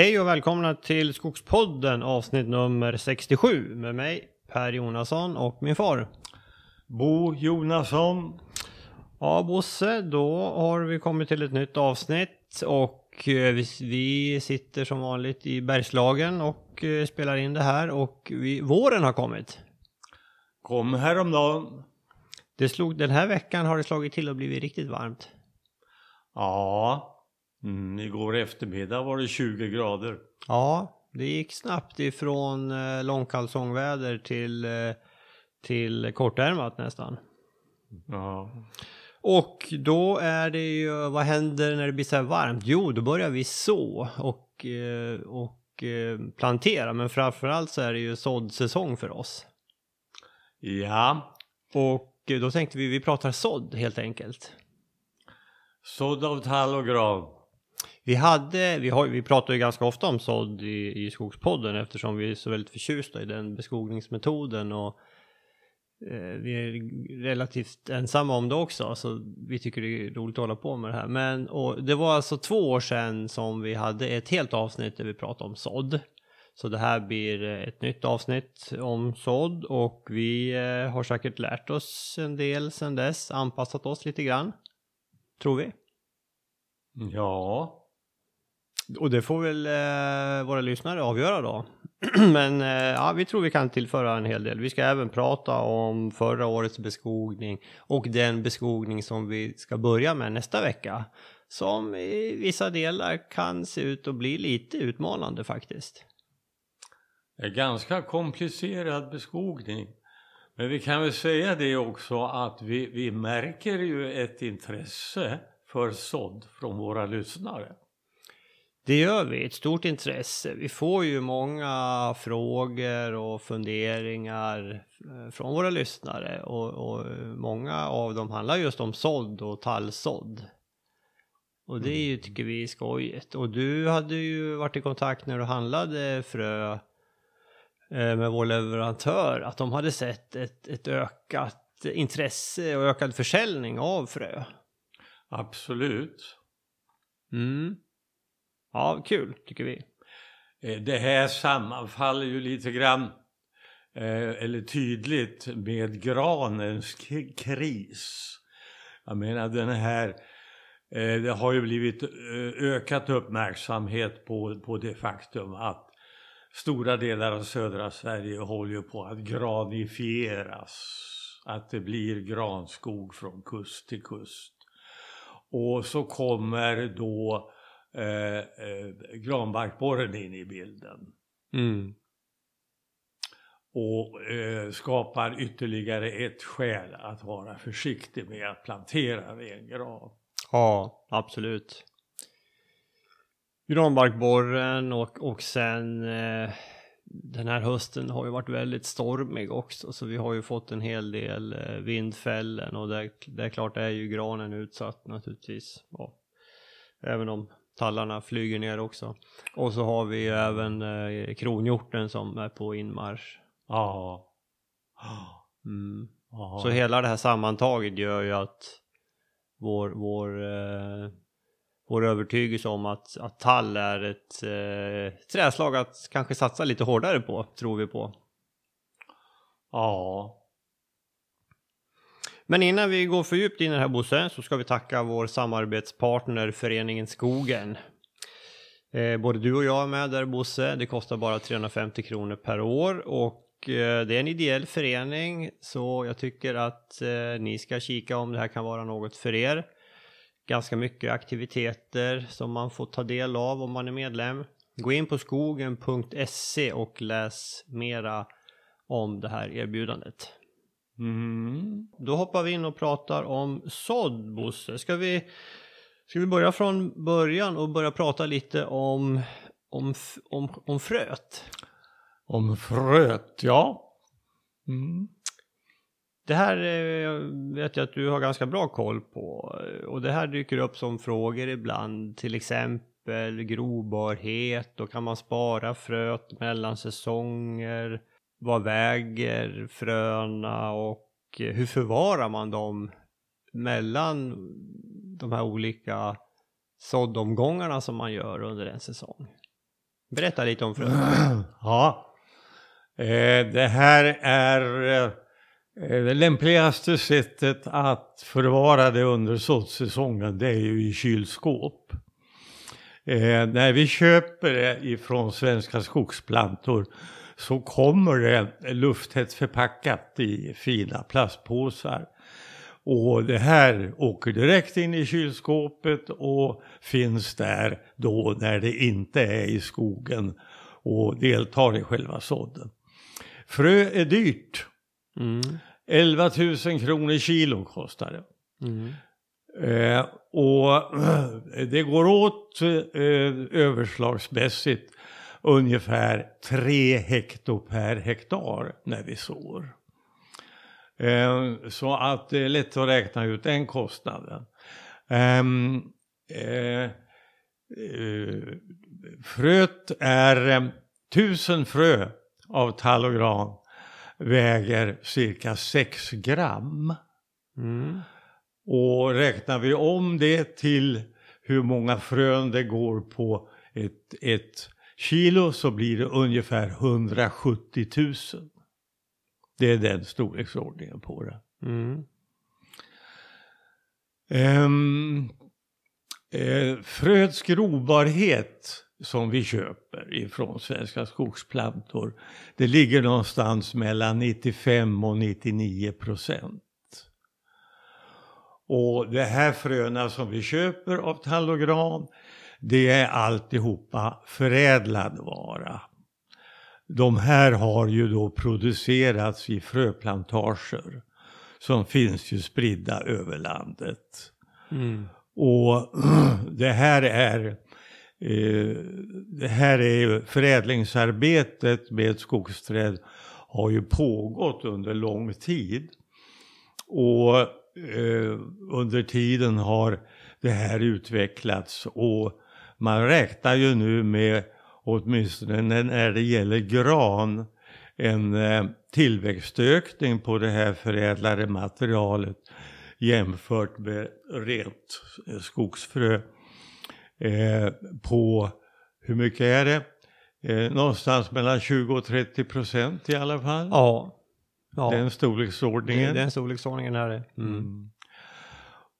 Hej och välkomna till Skogspodden avsnitt nummer 67 med mig Per Jonasson och min far. Bo Jonasson. Ja Bosse, då har vi kommit till ett nytt avsnitt och eh, vi, sitter som vanligt i Bergslagen och eh, spelar in det här och vi, våren har kommit. Kom häromdagen. Det slog, den här veckan har det slagit till och blivit riktigt varmt. Ja, mm, igår eftermiddag var det 20 grader. Ja, det gick snabbt ifrån eh, långkalsongväder till, eh, till kortärmat nästan. Ja. Och då är det ju, vad händer när det blir så här varmt? Jo, då börjar vi så och, eh, och plantera, men framförallt så är det ju såddsäsong för oss. ja, Och då tänkte vi, vi pratar sådd helt enkelt. sådd av tall och gran. Vi hade, vi, har, vi pratar ju ganska ofta om sådd i, i Skogspodden eftersom vi är så väldigt förtjusta i den beskogningsmetoden och eh, vi är relativt ensamma om det också så vi tycker det är roligt att hålla på med det här. Men och det var alltså två år sedan som vi hade ett helt avsnitt där vi pratade om sådd. Så det här blir ett nytt avsnitt om sådd och vi eh, har säkert lärt oss en del sedan dess, anpassat oss lite grann. Tror vi. Ja, Och det får väl eh, våra lyssnare avgöra då. Men eh, ja, vi tror vi kan tillföra en hel del. Vi ska även prata om förra årets beskogning och den beskogning som vi ska börja med nästa vecka. Som i vissa delar kan se ut att bli lite utmanande faktiskt. är ganska komplicerad beskogning. Men vi kan väl säga det också att vi, vi märker ju ett intresse för sådd från våra lyssnare. Det gör vi, ett stort intresse. Vi får ju många frågor och funderingar eh, från våra lyssnare och, och många av dem handlar just om sådd och tallsådd. Och det är ju, tycker vi, är skojigt. Och du hade ju varit i kontakt när du handlade frö eh, med vår leverantör att de hade sett ett, ett ökat intresse och ökad försäljning av frö. Absolut. Mm. Ja, kul tycker vi. Eh, Det här sammanfaller ju lite grann, eh, eller tydligt, med granens kris. Jag menar den här, eh, det har ju blivit ökat uppmärksamhet på, på det faktum att stora delar av södra Sverige håller ju på att granifieras. Att det blir granskog från kust till kust. Och så kommer då eh, eh, granbarkborren in i bilden Mm. och eh, skapar ytterligare ett skäl att vara försiktig med att plantera rengran. Ja, absolut. Granbarkborren och, och sen eh, den här hösten har ju varit väldigt stormig också så vi har ju fått en hel del eh, vindfällen och det, det är klart är ju granen utsatt naturligtvis. Ja. Även om tallarna flyger ner också. Och så har vi ju även eh, kronhjorten som är på inmarsch. Ja. Mm. Så hela det här sammantaget gör ju att vår, vår, eh, vår övertygelse om att, att tall är ett eh, träslag att kanske satsa lite hårdare på, tror vi på. ja. Men innan vi går för djupt in i det här Bosse så ska vi tacka vår samarbetspartner Föreningen Skogen. Eh, både du och jag är med där Bosse. Det kostar bara 350 kronor per år och eh, det är en ideell förening så jag tycker att eh, ni ska kika om det här kan vara något för er. Ganska mycket aktiviteter som man får ta del av om man är medlem. Gå in på skogen.se och läs mera om det här erbjudandet. Mm. Då hoppar vi in och pratar om sådd, Bosse. Ska vi, ska vi börja från början och börja prata lite om, om, om, om fröet? Om fröet, ja. Mm. Det här eh, vet jag att du har ganska bra koll på och det här dyker upp som frågor ibland, till exempel grobarhet och kan man spara fröet mellan säsonger? Vad väger fröna och hur förvarar man dem mellan de här olika såddomgångarna som man gör under en säsong? Berätta lite om fröna. Ja, eh, det här är eh, Eh, det lämpligaste sättet att förvara det under såddsäsongen. Det är ju i kylskåp. Eh, när vi köper det ifrån Svenska Skogsplantor så kommer det lufttätt förpackat i fina plastpåsar. Och det här åker direkt in i kylskåpet och finns där då när det inte är i skogen och deltar i själva sådden. Frö är dyrt. Mm. 11 000 kronor kilo kostar det. Mm. Eh, och det går åt eh, överslagsmässigt ungefär 3 hekto per hektar när vi sår. Eh, så att det är lätt att räkna ut den kostnaden. Ehm, eh, eh, fröet är eh, 1000 frö av tall och gran väger cirka 6 gram. Mm. Och räknar vi om det till hur många frön det går på ett, ett kilo så blir det ungefär 170 000. Det är den storleksordningen på det. Mm. Um, eh, fröets grobarhet som vi köper ifrån Svenska Skogsplantor det ligger någonstans mellan 95 och 99 procent. Och det här fröna som vi köper av tall och gran det är alltihopa förädlad vara. De här har ju då producerats i fröplantager som finns ju spridda över landet. Mm. Och det här är Eh, det här är ju förädlingsarbetet med skogsträd har ju pågått under lång tid. Och eh, under tiden har det här utvecklats och man räknar ju nu med åtminstone när det gäller gran en eh, tillväxtökning på det här förädlade materialet jämfört med rent eh, skogsfrö eh, på, hur mycket är det? Eh, någonstans mellan 20 och 30 procent i alla fall. Ja. ja. Den storleksordningen. Den storleksordningen är det. Mm. Mm.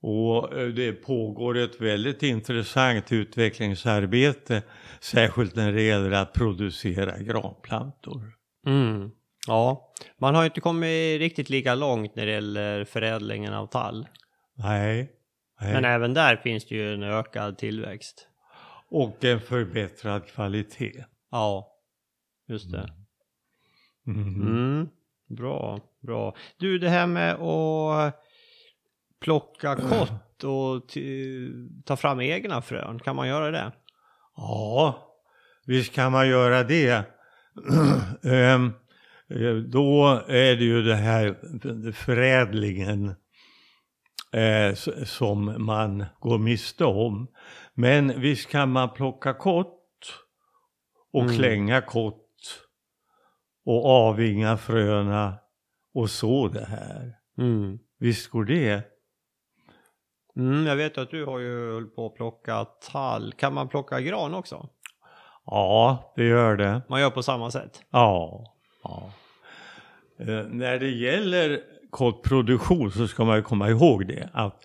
Och eh, det pågår ett väldigt intressant utvecklingsarbete, särskilt när det gäller att producera granplantor. Mm. Ja, man har inte kommit riktigt lika långt när det gäller förädlingen av tall. Nej. Nej. Men även där finns det ju en ökad tillväxt. Och en förbättrad kvalitet. Ja, just det. Mm. Mm. Bra, bra. Du, det här med att plocka kott och ta fram egna frön, kan man göra det? Ja, visst kan man göra det. Ehm, eh, Då är det ju det här förädlingen eh, som man går miste om. Men visst kan man plocka kott och Mm. klänga kott och avinga fröna och så det här. Mm. Visst går det? Mm, jag vet att du har ju hållit på att plocka tall. Kan man plocka gran också? Ja, det gör det. Man gör på samma sätt? Ja. ja. Eh, när det gäller kottproduktion så ska man ju komma ihåg det att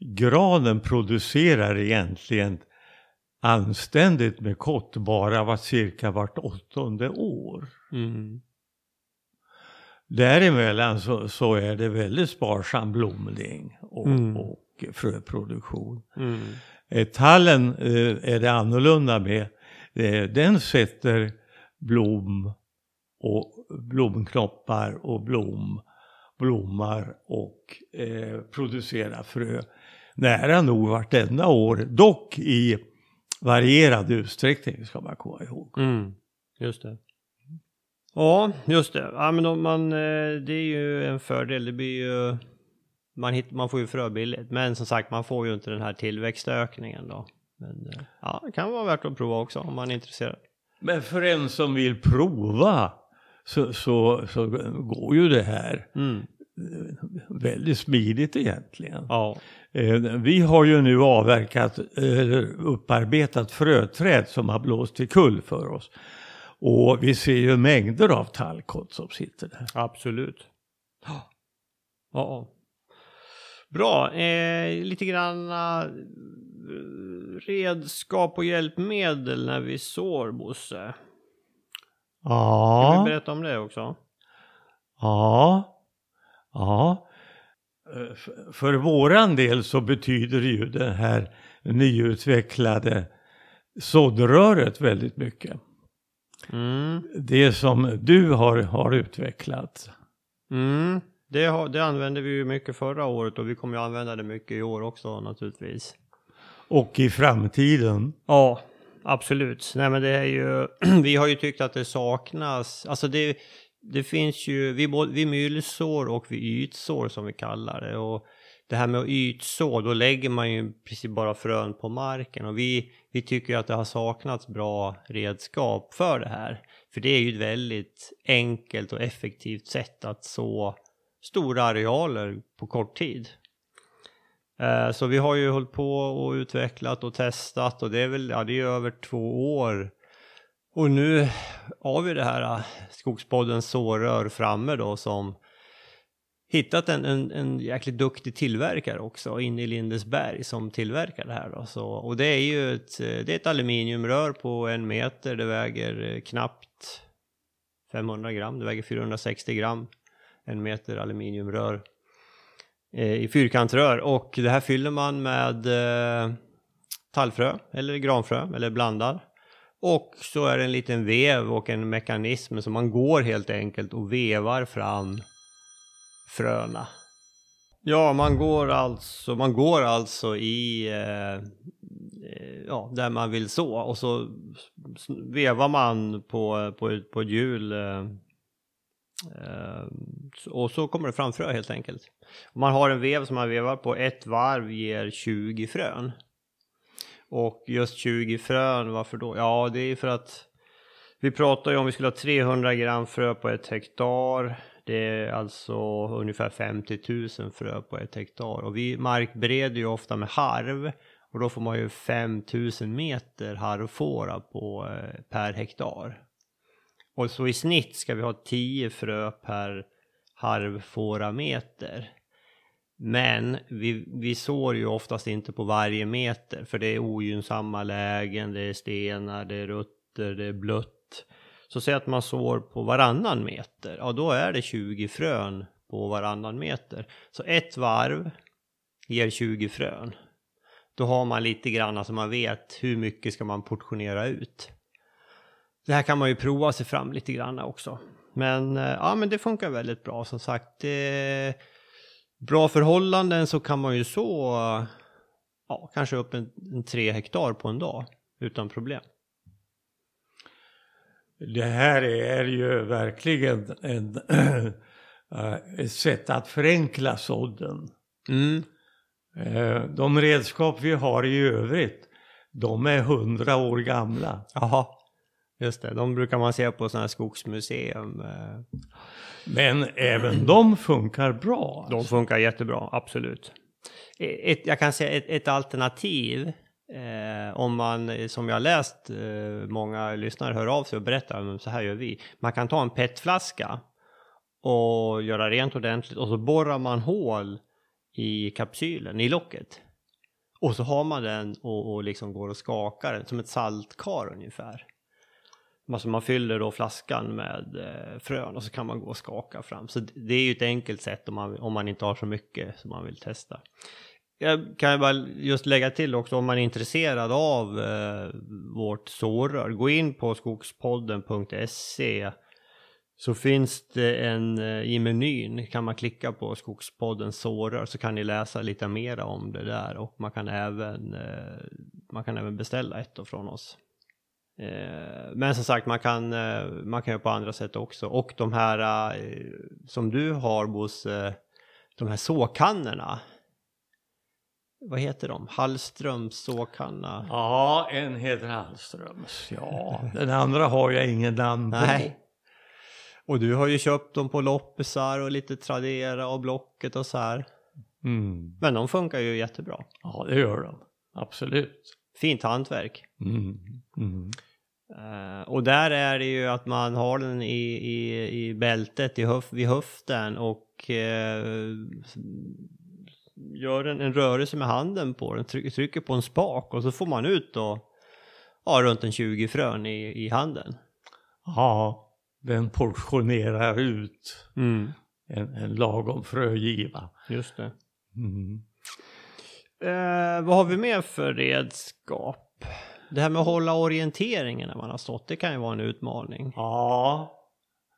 granen producerar egentligen anständigt med kott bara var cirka vart åttonde år. Mm. Däremellan så, så är det väldigt sparsam blomning och, Mm. och fröproduktion. Mm. Eh, Tallen eh, är det annorlunda med. Eh, Den sätter blom och blomknoppar och blom, blommar och eh, producerar frö nära nog vartenda år. Dock i varierad utsträckning ska man komma ihåg. Mm. Just det. Ja, just det. Ja, men om man, eh, det är ju en fördel. Det blir ju, man, hitt, man får ju frö billigt. Men som sagt, man får ju inte den här tillväxtökningen då. Men eh, ja, det kan vara värt att prova också om man är intresserad. Men för en som vill prova så, så, så går ju det här Mm. väldigt smidigt egentligen. Ja. Eh, Vi har ju nu avverkat, eller upparbetat fröträd som har blåst till kull för oss. Och vi ser ju mängder av tallkott som sitter där. Absolut. Ja. Bra. Eh, lite grann eh, redskap och hjälpmedel när vi sår, Bosse. Kan Ja. vi berätta om det också? Ja, ja. Eh, För våran del så betyder ju det här nyutvecklade såddröret väldigt mycket. Mm. Det som du har, har utvecklat. Mm. Det, har, det använde vi ju mycket förra året och vi kommer ju använda det mycket i år också naturligtvis. Och i framtiden. Ja, absolut. Nej men det är ju, vi har ju tyckt att det saknas, alltså det, det finns ju, vi, vi myllsår och vi ytsår som vi kallar det. Och det här med att ytså, då lägger man ju precis bara frön på marken. Och vi, vi tycker ju att det har saknats bra redskap för det här. För det är ju ett väldigt enkelt och effektivt sätt att så stora arealer på kort tid. Eh, så vi har ju hållit på och utvecklat och testat och det är väl, ja det är över två år. Och nu har vi det här eh, Skogspodden Skogspoddens sårör framme då som hittat en, en, en jäkligt duktig tillverkare också inne i Lindesberg som tillverkar det här då. Så, och det är ju ett, det är ett aluminiumrör på en meter, det väger eh, knappt 500 gram, det väger 460 gram, en meter aluminiumrör Eh, i fyrkantrör och det här fyller man med eh, tallfrö eller granfrö eller blandar. Och så är det en liten vev och en mekanism som man går helt enkelt och vevar fram fröna. Ja, man går alltså, man går alltså i eh, eh ja, där man vill så och så vevar man på, på, på ett hjul eh, Eh, och så kommer det fram frö helt enkelt. Om man har en vev som man vevar på ett varv ger 20 frön. Och just 20 frön, varför då? Ja, det är för att vi pratar ju om vi skulle ha 300 gram frö på ett hektar. Det är alltså ungefär 50 000 frö på ett hektar. Och vi markbereder ju ofta med harv. Och då får man ju 5 000 meter harvfåra på, eh, per hektar. Och så i snitt ska vi ha 10 frö per harvfåra meter. Men vi, vi sår ju oftast inte på varje meter för det är ogynnsamma lägen, det är stenar, det är rutter, det är blött. Så säg att man sår på varannan meter, ja då är det 20 frön på varannan meter. Så ett varv ger 20 frön. Då har man lite grann, alltså man vet hur mycket ska man portionera ut. Det här kan man ju prova sig fram lite grann också. Men eh, ja, men det funkar väldigt bra som sagt. Bra förhållanden så kan man ju så ja, kanske upp en, en tre hektar på en dag utan problem. Det här är ju verkligen en, eh, ett sätt att förenkla sådden. Mm. Eh, De redskap vi har i övrigt, de är hundra år gamla. Jaha, just det. De brukar man se på sådana här skogsmuseum. eh. Men även de funkar bra. De funkar jättebra, absolut. Ett, jag kan säga ett, ett alternativ eh, om man, som jag läst, eh, många lyssnare hör av sig och berättar, men så här gör vi. Man kan ta en petflaska och göra rent ordentligt och så borrar man hål i kapsylen, i locket. Och så har man den och, och liksom går och skakar den som ett saltkar ungefär. Alltså man fyller då flaskan med eh, frön och så kan man gå och skaka fram. Så det- är ju ett enkelt sätt om man, om man inte har så mycket som man vill testa. Jag kan ju bara just lägga till också om man är intresserad av eh, vårt sårrör. Gå in på skogspodden.se så finns det en, eh, i menyn kan man klicka på skogspodden sårör så kan ni läsa lite mera om det där och man kan även, eh, man kan även beställa ett från oss. Eh, Men som sagt, man kan, eh, man kan göra på andra sätt också. Och de här eh, som du har Bosse, de här såkannorna. Vad heter de? Hallströms såkanna? Ja, en heter Hallströms. Ja, den andra har jag ingen namn på. Nej. Och du har ju köpt dem på loppisar och lite Tradera och Blocket och så här. Mm. Men de funkar ju jättebra. Ja, det gör de. Absolut. Fint hantverk. Mm. Mm. Eh, och där är det ju att man har den i, i, i bältet i höf, vid höften och eh, gör en, en rörelse med handen på den, tryck, trycker på en spak och så får man ut då ja, runt en 20 frön i, i handen. Ja, den portionerar ut Mm. en, en lagom frögiva. Just det. Mm. Eh, vad har vi mer för redskap? Det här med att hålla orienteringen när man har stått, det kan ju vara en utmaning. Ja,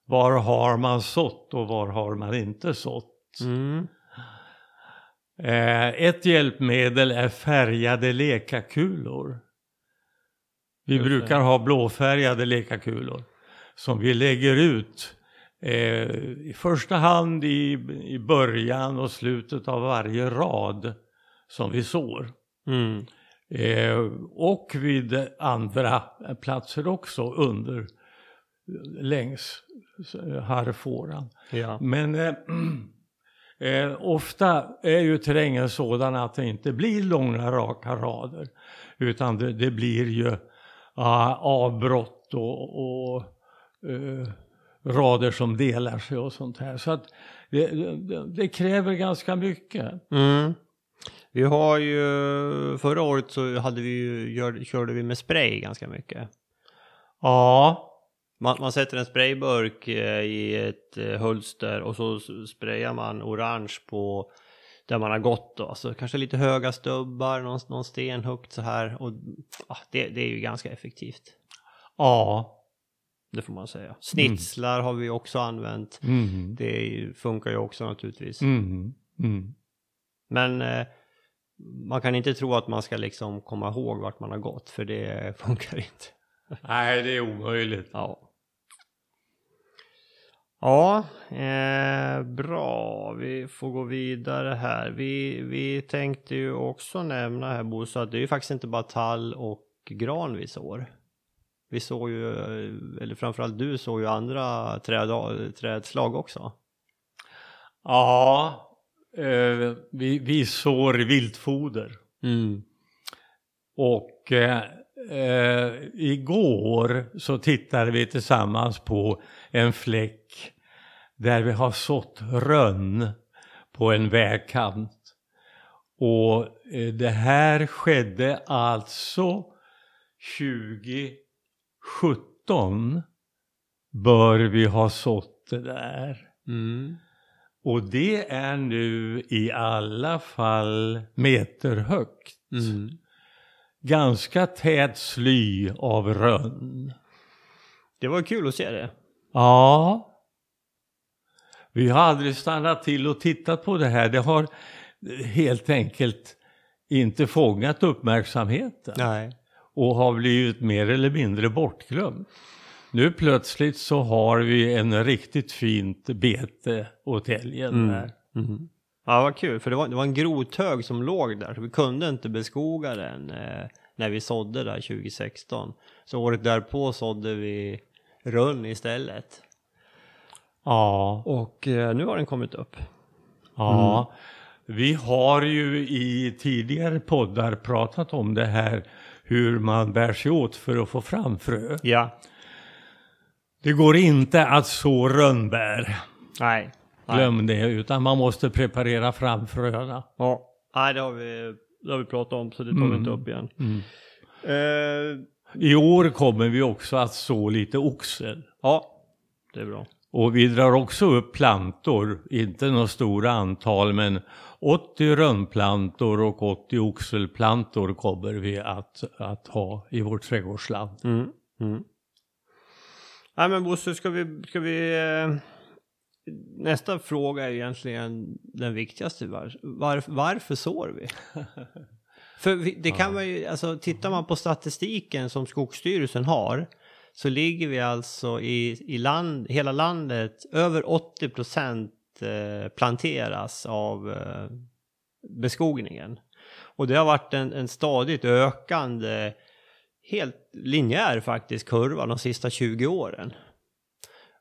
var har man sått och var har man inte sått? Mm. Eh, ett hjälpmedel är färgade lekakulor. Vi Just det. brukar ha blåfärgade lekakulor som vi lägger ut eh, i första hand i, i början och slutet av varje rad som vi sår. Mm. Eh, och vid andra platser också under längs harrfåran. Ja. Men eh, eh, ofta är ju terrängen sådan att det inte blir långa raka rader. Utan det, det blir ju ja, avbrott och, och eh, rader som delar sig och sånt här. Så att det, det, det kräver ganska mycket. Mm. Vi har ju, förra året så hade vi ju, gör, körde vi med spray ganska mycket. Ja, Man, man sätter en sprayburk eh, i ett eh, hölster och så sprayar man orange på där man har gått då. Alltså kanske lite höga stubbar, någon, någon sten högt så här. Och ah, det, det är ju ganska effektivt. ja. Det får man säga. Snitslar har vi också använt. Mm. Det funkar ju också naturligtvis. Mm. Mm. Men eh, man kan inte tro att man ska liksom komma ihåg vart man har gått för det funkar inte. Nej, det är omöjligt. Ja. Ja, eh, bra. Vi får gå vidare här. Vi, vi tänkte ju också nämna här Bosse att det är ju faktiskt inte bara tall och gran vi sår. Vi såg ju, eller framförallt du såg ju andra träd, trädslag också. Ja, vi, vi sår viltfoder. Mm. Och eh, eh, igår så tittade vi tillsammans på en fläck där vi har sått rönn på en vägkant. Och eh, det här skedde alltså 2017 bör vi ha sått det där. Mm. Och det är nu i alla fall meterhögt. Mm. Ganska tät sly av rönn. Det var kul att se det. Ja. Vi har aldrig stannat till och tittat på det här. Det har helt enkelt inte fångat uppmärksamheten. Nej. Och har blivit mer eller mindre bortglömt. Nu plötsligt så har vi en riktigt fint bete åt älgen Mm. här. Mhm. Ja, vad kul, för det var, det var en grothög som låg där, så vi kunde inte beskoga den eh, när vi sådde där 2016. Så året därpå sådde vi rönn istället. Ja. Och eh, nu har den kommit upp. Ja, vi har ju i tidigare poddar pratat om det här hur man bär sig åt för att få fram frö. Ja. Det går inte att så rönnbär, Nej. Nej. glöm det, utan man måste preparera fram fröna. Ja. Nej, det har vi, det har vi pratat om, så det tar vi Mm. inte upp igen. Mm. Eh, I år kommer vi också att så lite oxel. ja, det är bra. Och vi drar också upp plantor, inte några stora antal, men 80 rönnplantor och 80 oxelplantor kommer vi att, att ha i vårt trädgårdsland. Mm. Mm. Nej men Bosse, ska vi, ska vi... eh, Nästa fråga är egentligen den viktigaste. Var, var, varför sår vi? För vi, det kan man ju, alltså tittar man på statistiken som Skogsstyrelsen har så ligger vi alltså i, i land, hela landet, över 80 procent eh, planteras av eh, beskogningen. Och det har varit en, en stadigt ökande, helt linjär faktiskt, kurva de sista 20 åren.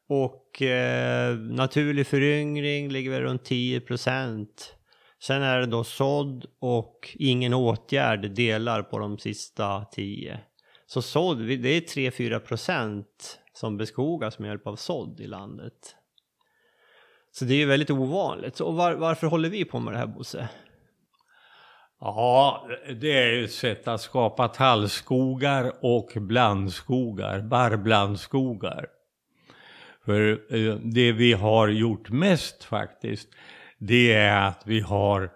Och eh, naturlig föryngring ligger väl runt 10 procent. Sen är det då sådd och ingen åtgärd delar på de sista 10. Så sådd, det är 3-4 procent som beskogas med hjälp av sådd i landet. Så det är ju väldigt ovanligt. Och var, varför håller vi på med det här Bosse? Ja, det är ju ett sätt att skapa tallskogar och blandskogar, barrblandskogar. För eh, det vi har gjort mest faktiskt, det är att vi har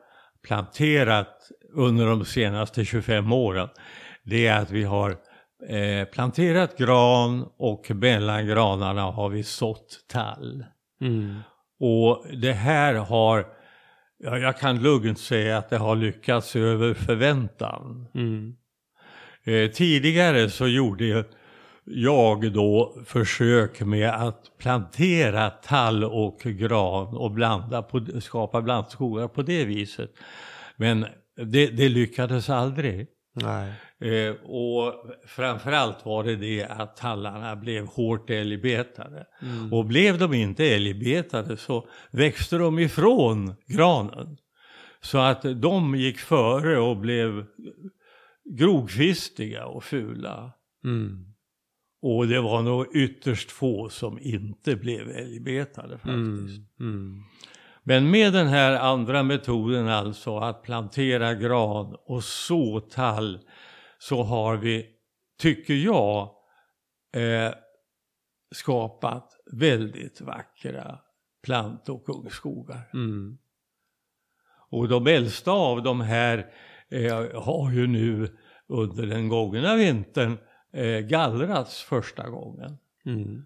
planterat under de senaste 25 åren. Det är att vi har eh, planterat gran och mellan granarna har vi sått tall. Mm. Och det här har, ja, jag kan lugnt säga att det har lyckats över förväntan. Mm. Eh, tidigare så gjorde jag då försök med att plantera tall och gran och blanda på, skapa blandskogar på det viset. Men det, det lyckades aldrig. Nej. Eh, och framförallt var det det att tallarna blev hårt älgbetade. Mm. Och blev de inte älgbetade så växte de ifrån granen. Så att de gick före och blev grogfistiga och fula. Mm. Och det var nog ytterst få som inte blev älgbetade faktiskt. Mm. Mm. Men med den här andra metoden alltså att plantera gran och så tall så har vi, tycker jag, eh, skapat väldigt vackra plant och ungskogar. Mm. Och de äldsta av de här eh, har ju nu under den gångna vintern eh, gallrats första gången. Mm.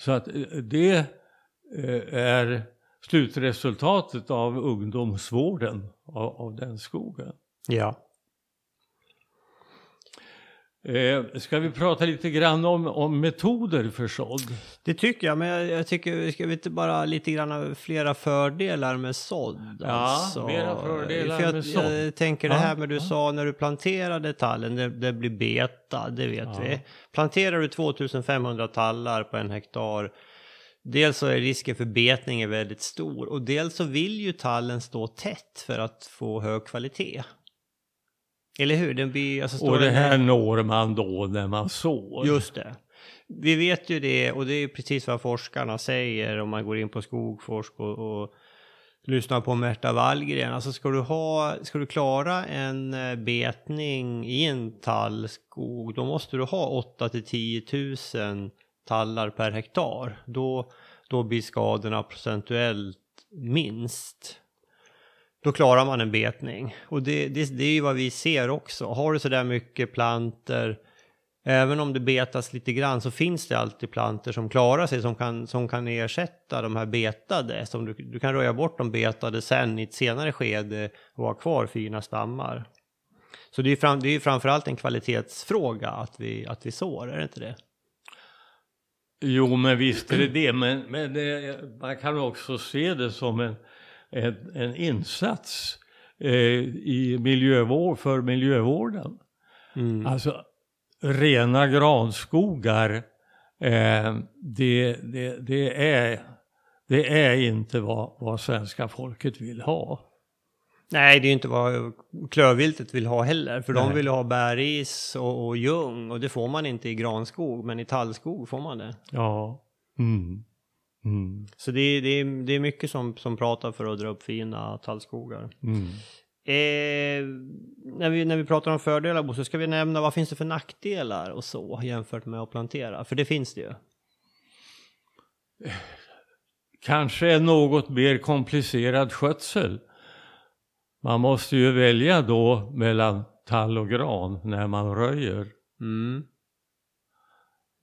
Så att eh, det eh, är slutresultatet av ungdomsvården av, av den skogen. Ja. Eh, ska vi prata lite grann om, om metoder för sådd? Det tycker jag, men jag, jag tycker, ska vi inte bara lite grann flera fördelar med sådd? Ja, mera fördelar För jag, med sådd. Jag tänker det här med du ja. sa när du planterade tallen, det, det blir beta, det vet Ja. vi. Planterar du 2500 tallar på en hektar, dels så är risken för betning är väldigt stor och dels så vill ju tallen stå tätt för att få hög kvalitet. Eller hur? Den blir, alltså Och det den här når man då när man sår. Just det. Vi vet ju det och det är precis vad forskarna säger om man går in på Skogforsk och, och lyssnar på Märta Wallgren. Alltså ska du, ha, ska du klara en eh, betning i en tallskog då måste du ha 8 till 10 000 tallar per hektar. Då, då blir skadorna procentuellt minst. Då klarar man en betning. Och det, det, det är ju vad vi ser också. Har du sådär mycket planter, även om det betas lite grann, så finns det alltid planter som klarar sig, som kan, som kan ersätta de här betade. Som du, du kan röja bort de betade sen i ett senare skede och ha kvar fina stammar. Så det är ju fram, det är ju framförallt en kvalitetsfråga att vi, att vi sår, är det inte det? Jo, men visst är det det. Men, men det, man kan också se det som en, en, en insats eh, i miljövård, för miljövården. Mm. Alltså rena granskogar, eh, det, det, det, är, det är inte vad, vad svenska folket vill ha. Nej, det är inte vad klövviltet vill ha heller. För de Nej. vill ju ha bäris och, och ljung och det får man inte i granskog. Men i tallskog får man det. Ja. Mm. Mm. Så det, är- det, det är mycket som, som pratar för att dra upp fina tallskogar. Mm. Eh, när, vi, när vi pratar om fördelar Bosse, ska vi nämna vad finns det för nackdelar och så jämfört med att plantera? För det finns det ju. Kanske en något mer komplicerad skötsel. Man måste ju välja då mellan tall och gran när man röjer. Mm.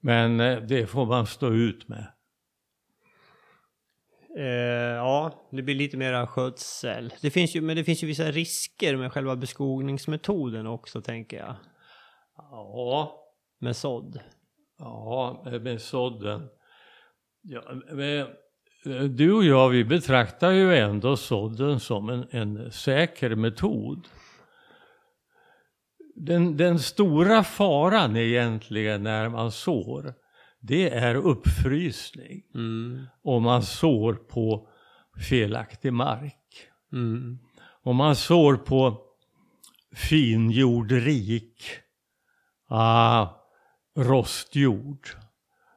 Men eh, det får man stå ut med. Eh, ja, det blir lite mera skötsel. Det finns ju, men det finns ju vissa risker med själva beskogningsmetoden också tänker jag. Ja, Med sådd. ja med sådden. Ja, men, eh, du och jag, vi betraktar ju ändå sådden som en, en säker metod. Den, den stora faran egentligen när man sår, det är uppfrysning. Mm. Om man sår på felaktig mark. Mm. Om man sår på finjord, rik, ah, rostjord,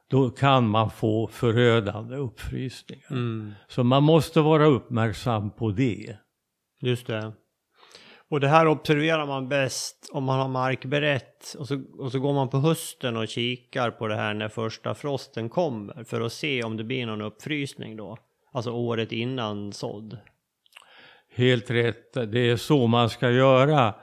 då kan man få förödande uppfrysningar. Mm. Så man måste vara uppmärksam på det. Just det. Och det här observerar man bäst om man har markberett och så, och så går man på hösten och kikar på det här när första frosten kommer för att se om det blir någon uppfrysning då. Alltså året innan sådd. Helt rätt, det är så man ska göra.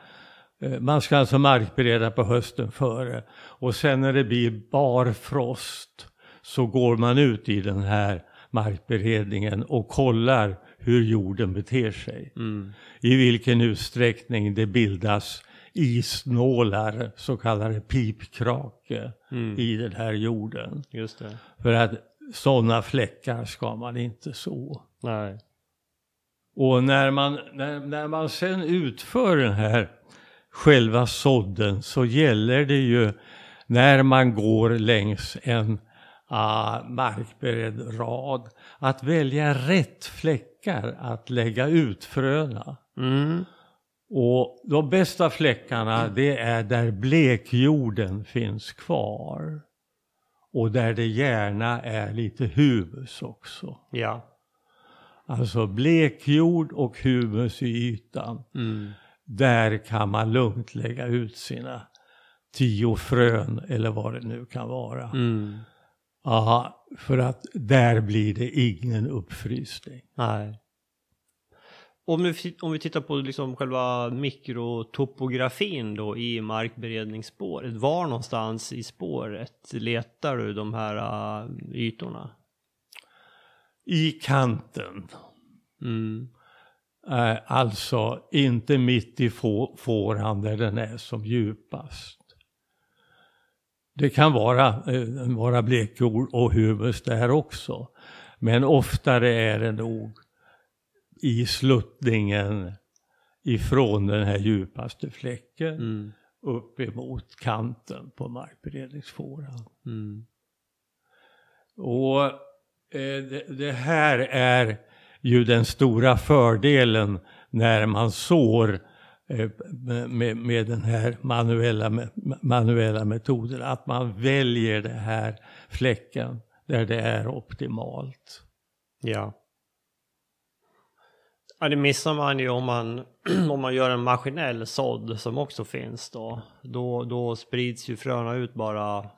Eh, man ska alltså markbereda på hösten före och sen när det blir barfrost så går man ut i den här markberedningen och kollar hur jorden beter sig. Mm. I vilken utsträckning det bildas isnålar, så kallade pipkrake, Mm. i den här jorden. För att sådana fläckar ska man inte så. Nej. Och när man, när, när man sen utför den här själva sådden så gäller det ju när man går längs en uh, markberedd rad att välja rätt fläckar att lägga ut fröna. Mm. Och de bästa fläckarna det är där blekjorden finns kvar. Och där det gärna är lite humus också. Ja. Alltså blekjord och humus i ytan. Mm. Där kan man lugnt lägga ut sina tio frön eller vad det nu kan vara. Mm. Aha, för att där blir det ingen uppfrysning. Nej. Om vi, om vi tittar på liksom själva mikrotopografin då i markberedningsspåret. Var någonstans i spåret letar du de här uh, ytorna? I kanten, Mm. eh, alltså inte mitt i få, fåran där den är som djupast. Det kan vara, eh, vara blekjord och humus där också. Men oftare är det nog i sluttningen ifrån den här djupaste fläcken Mm. upp emot kanten på markberedningsfåran. Mm. Och eh, det, det här är ju den stora fördelen när man sår med, med den här manuella, manuella metoden. Att man väljer den här fläcken där det är optimalt. Ja. Ja, det missar man ju om man, om man gör en maskinell sådd som också finns då. Då, då sprids ju fröna ut bara.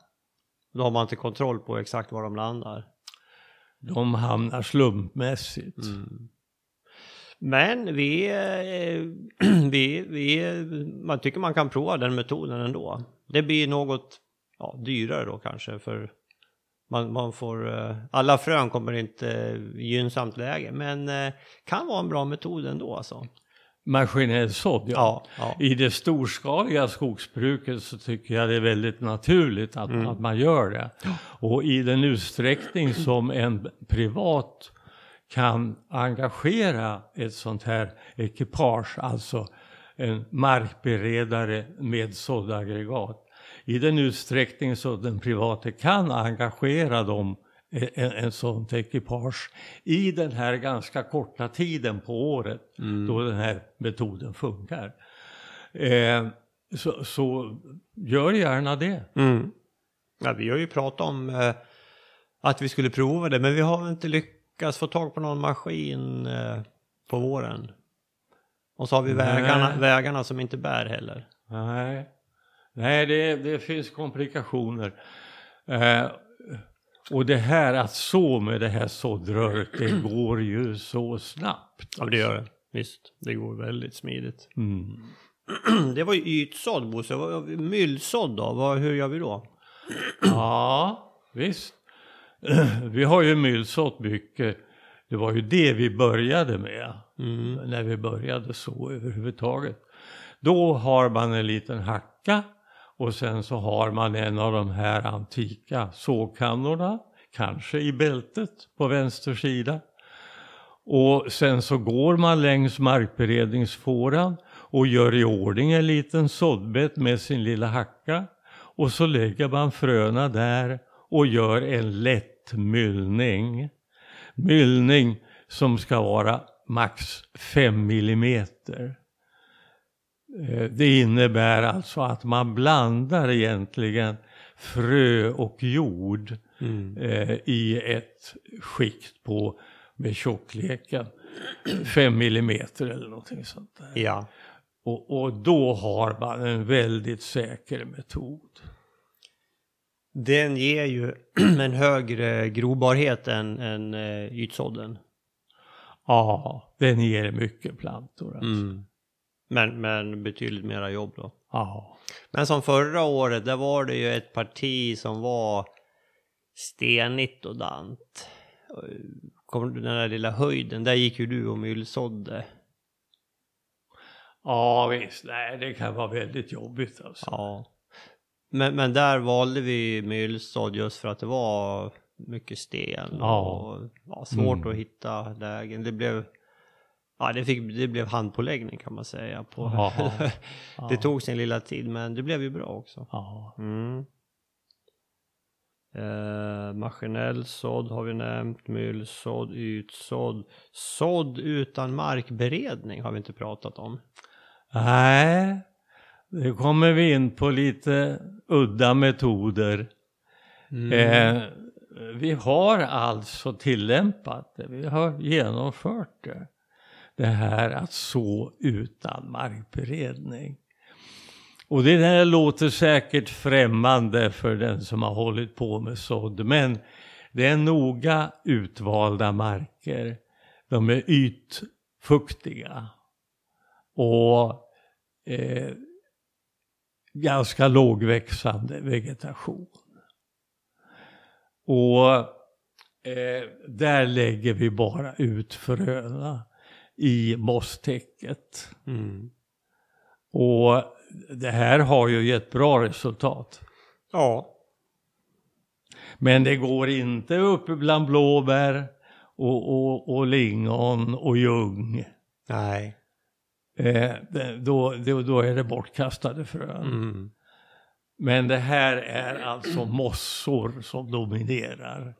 Då har man inte kontroll på exakt var de landar. De hamnar slumpmässigt. Men vi, eh, vi, vi, man tycker man kan prova den metoden ändå. Det blir något ja, dyrare då kanske för man, man får, eh, alla frön kommer inte i gynnsamt läge men eh, kan vara en bra metod ändå alltså. Maskinell sådd, ja. Ja. I det storskaliga skogsbruket så tycker jag det är väldigt naturligt att, att man gör det. Och i den utsträckning som en privat kan engagera ett sånt här ekipage, alltså en markberedare med såddaggregat. I den utsträckning så den private kan engagera dem en, en sånt ekipage i den här ganska korta tiden på året då den här metoden funkar. Eh, så, så gör gärna det. Mm. ja vi har ju pratat om eh, att vi skulle prova det men vi har inte lyckats få tag på någon maskin eh, på våren. Och så har vi Nej. vägarna, vägarna som inte bär heller. Nej, Nej det, det finns komplikationer. Eh, och det här att så med det här såddröret, det går ju så snabbt. Ja, det gör det. Visst, det går väldigt smidigt. Mm. Det var ju ytsådd Bosse. Myllsådd då? Vad, hur gör vi då? Ja, visst. Vi har ju myllsått mycket. Det var ju det vi började med. Mm. När vi började så överhuvudtaget. Då har man en liten hacka och sen så har man en av de här antika sågkannorna. Kanske i bältet på vänster sida. Och sen så går man längs markberedningsfåran och gör i ordning en liten såddbädd med sin lilla hacka. Och så lägger man fröna där och gör en lätt myllning. Myllning som ska vara max 5 millimeter. Eh, det innebär alltså att man blandar egentligen frö och jord Mm. eh, i ett skikt på med tjockleken 5 millimeter eller någonting sånt där. Ja. Och, och då har man en väldigt säker metod. Den ger ju en högre grobarhet än, än eh, ytsådden. Ja, den ger mycket plantor alltså. Mm. Men, men betydligt mera jobb då. Ja. Men som förra året, där var det ju ett parti som var stenigt och dant. Kommer du den där lilla höjden, där gick ju du och myllsådde. ja, visst. Nej, det kan vara väldigt jobbigt alltså. Ja. Men, men där valde vi myllsådd just för att det var mycket sten och ja, svårt Mm. att hitta lägen. Det blev, ja, det, fick, det blev handpåläggning kan man säga. På. Det tog sin lilla tid men det blev ju bra också. Mm. Eh, maskinell sådd har vi nämnt, myllsådd, ytsådd. Sådd utan markberedning har vi inte pratat om. Nej, det kommer vi in på lite udda metoder. Mm. Eh, vi har alltså tillämpat det, vi har genomfört det. Det här att så utan markberedning. Och det där låter säkert främmande för den som har hållit på med sådd, men det är noga utvalda marker. De är ytfuktiga och eh, ganska lågväxande vegetation. Och eh, där lägger vi bara ut fröna i mosstäcket. Mm. Och det här har ju gett bra resultat. Ja. Men det går inte upp bland blåbär och, och, och lingon och ljung. Nej. Eh, då, då, då är det bortkastade frön. Mm. Men det här är alltså mossor som dominerar.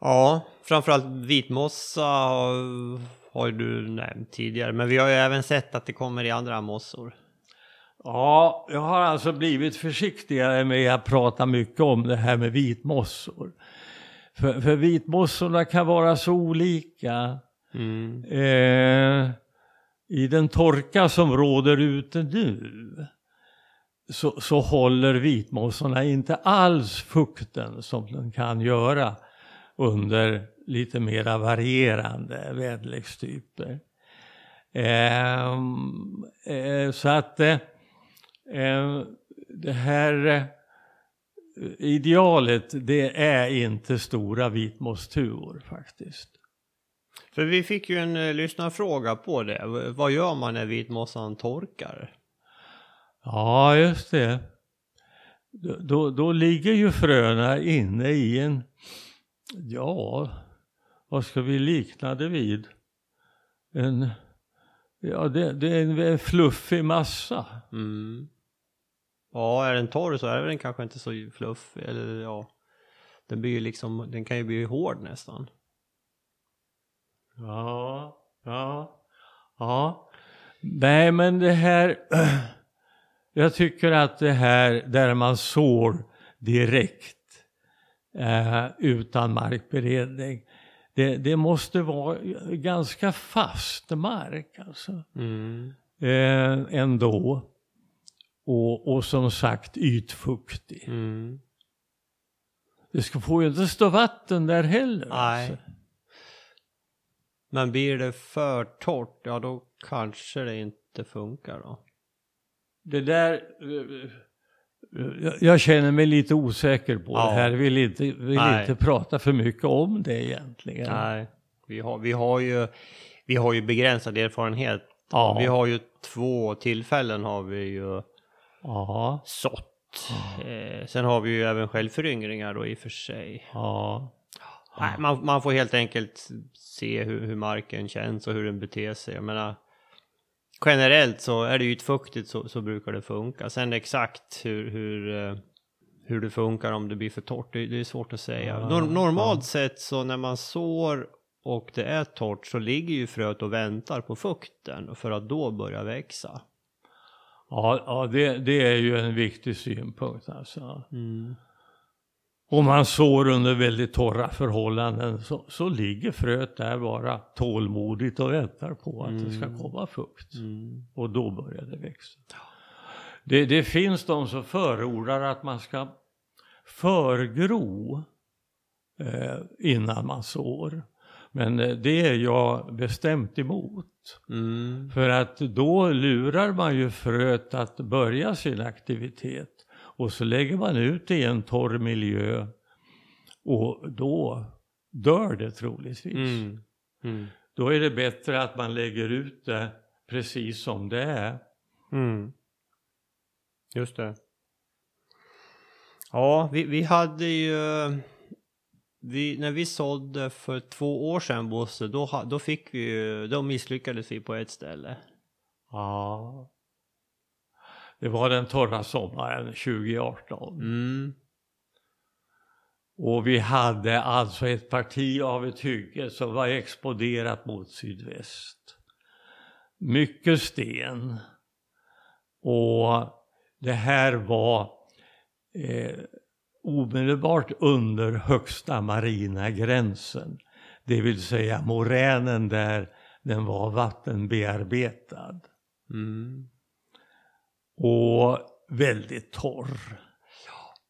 Ja, framförallt vitmossa har, du nämnt tidigare. Men vi har ju även sett att det kommer i andra mossor. Ja, jag har alltså blivit försiktigare med att prata mycket om det här med vitmossor. För, för vitmossorna kan vara så olika. Mm. Eh, i den torka som råder ute nu så, så håller vitmossorna inte alls fukten som den kan göra under lite mera varierande väderlekstyper. Eh, eh, så att eh, eh, det här eh, idealet det är inte stora vitmosstuvor faktiskt. För vi fick ju en uh, lyssnarfråga på det. Vad gör man när vitmossan torkar? Ja, just det. Då, då, då ligger ju fröna inne i en, ja, vad ska vi likna det vid? En, ja, det, det är en, en fluffig massa. Mm. Ja, är den torr så är den kanske inte så fluffig. Eller ja, den blir ju liksom, den kan ju bli hård nästan. Ja, ja, ja. Nej, men det här, jag tycker att det här där man sår direkt eh, utan markberedning, det, det måste vara ganska fast mark alltså. Mm. Eh, ändå. Och, och som sagt ytfuktig. Mm. Det ska, får ju inte stå vatten där heller. Nej. Alltså. Men blir det för torrt, ja då kanske det inte funkar då. Det där... eh, Jag, jag känner mig lite osäker på Ja. det här. Vill inte, vill Nej. inte prata för mycket om det egentligen. Nej, vi har, vi har ju, vi har ju begränsad erfarenhet. Ja. Vi har ju två tillfällen har vi ju Ja. sått. Eh, sen har vi ju även självföryngringar då i och för sig. Ja. Nej, man, man får helt enkelt se hur, hur marken känns och hur den beter sig. Jag menar, generellt så är det ytfuktigt så, så brukar det funka. Sen exakt hur, hur, eh, hur det funkar om det blir för torrt. Det, det är svårt att säga. Nor- normalt ja. sett så när man sår och det är torrt så ligger ju fröet och väntar på fukten för att då börja växa. Ja, ja det, det är ju en viktig synpunkt alltså. Mm. Om man sår under väldigt torra förhållanden så, så ligger fröet där bara tålmodigt och väntar på att det ska Mm. komma fukt. Mm. Och då börjar det växa. Det, det finns de som förordar att man ska förgro eh, innan man sår. Men eh, det är jag bestämt emot. Mm. För att då lurar man ju fröet att börja sin aktivitet. Och så lägger man ut det i en torr miljö. Och då dör det troligtvis. Mm. Mm. Då är det bättre att man lägger ut det precis som det är. Mm. Just det. Ja, vi, vi hade ju... Vi, när vi sådde för två år sedan, Bosse, då, då fick vi ju... Då misslyckades vi på ett ställe. Ja. Det var den torra sommaren 2018. Mm. Och vi hade alltså ett parti av ett hygge som var exponerat mot sydväst. Mycket sten. Och det här var eh, omedelbart under högsta marina gränsen. Det vill säga moränen där den var vattenbearbetad. Mm. Och väldigt torr.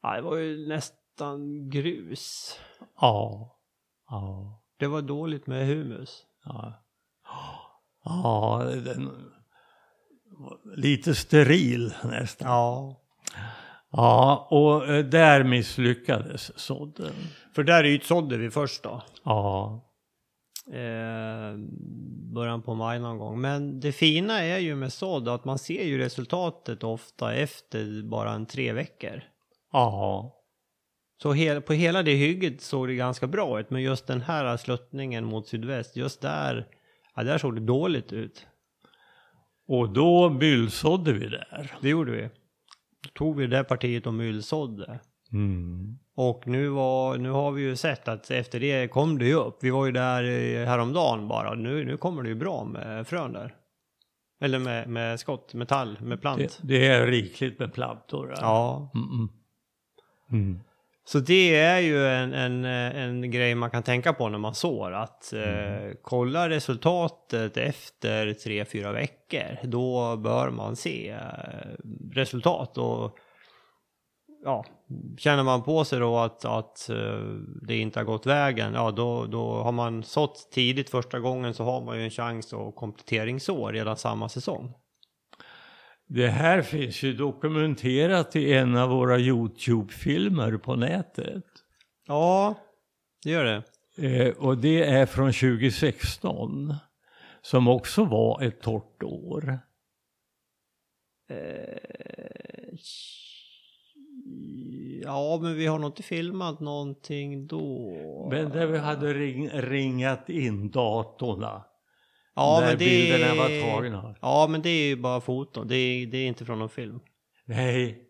Ja, det var ju nästan grus. Ja. Ja. Det var dåligt med humus. Ja, ja den lite steril nästan. Ja. Ja, och eh, där misslyckades sådden. För där ytsådde vi först då. Ja, eh, början på maj någon gång. Men det fina är ju med sådd att man ser ju resultatet ofta efter bara en tre veckor. ja, Så hel, på hela det hygget såg det ganska bra ut, men just den här sluttningen mot sydväst, just där, ja, där såg det dåligt ut. och då myllsådde vi där. Det gjorde vi. Då tog vi det partiet och myllsådde. Mm. Och nu, var, nu har vi ju sett att efter det kom det ju upp. Vi var ju där häromdagen bara. Nu, nu kommer det ju bra med frön där. Eller med, med skott, metall, med plant. Det, det är rikligt med plantor. Ja, Mm, mm. Mm. så det är ju en, en, en grej man kan tänka på när man sår. Att eh, kolla resultatet efter tre fyra veckor. Då bör man se eh, resultat. Och ja, känner man på sig då att, att eh, det inte har gått vägen. Ja, då, då har man sått tidigt första gången så har man ju en chans att kompletteringsår redan samma säsong. Det här finns ju dokumenterat i en av våra Youtube-filmer på nätet. Ja, det gör det. Eh, och det är från 2016. Som också var ett torrt år. Eh, ja, men vi har nog inte filmat någonting då. Men där vi hade ring, ringat in datorna. ja, där men det bilderna var tagna. Ja, men det är ju bara foton. Det är, det är inte från någon film. Nej.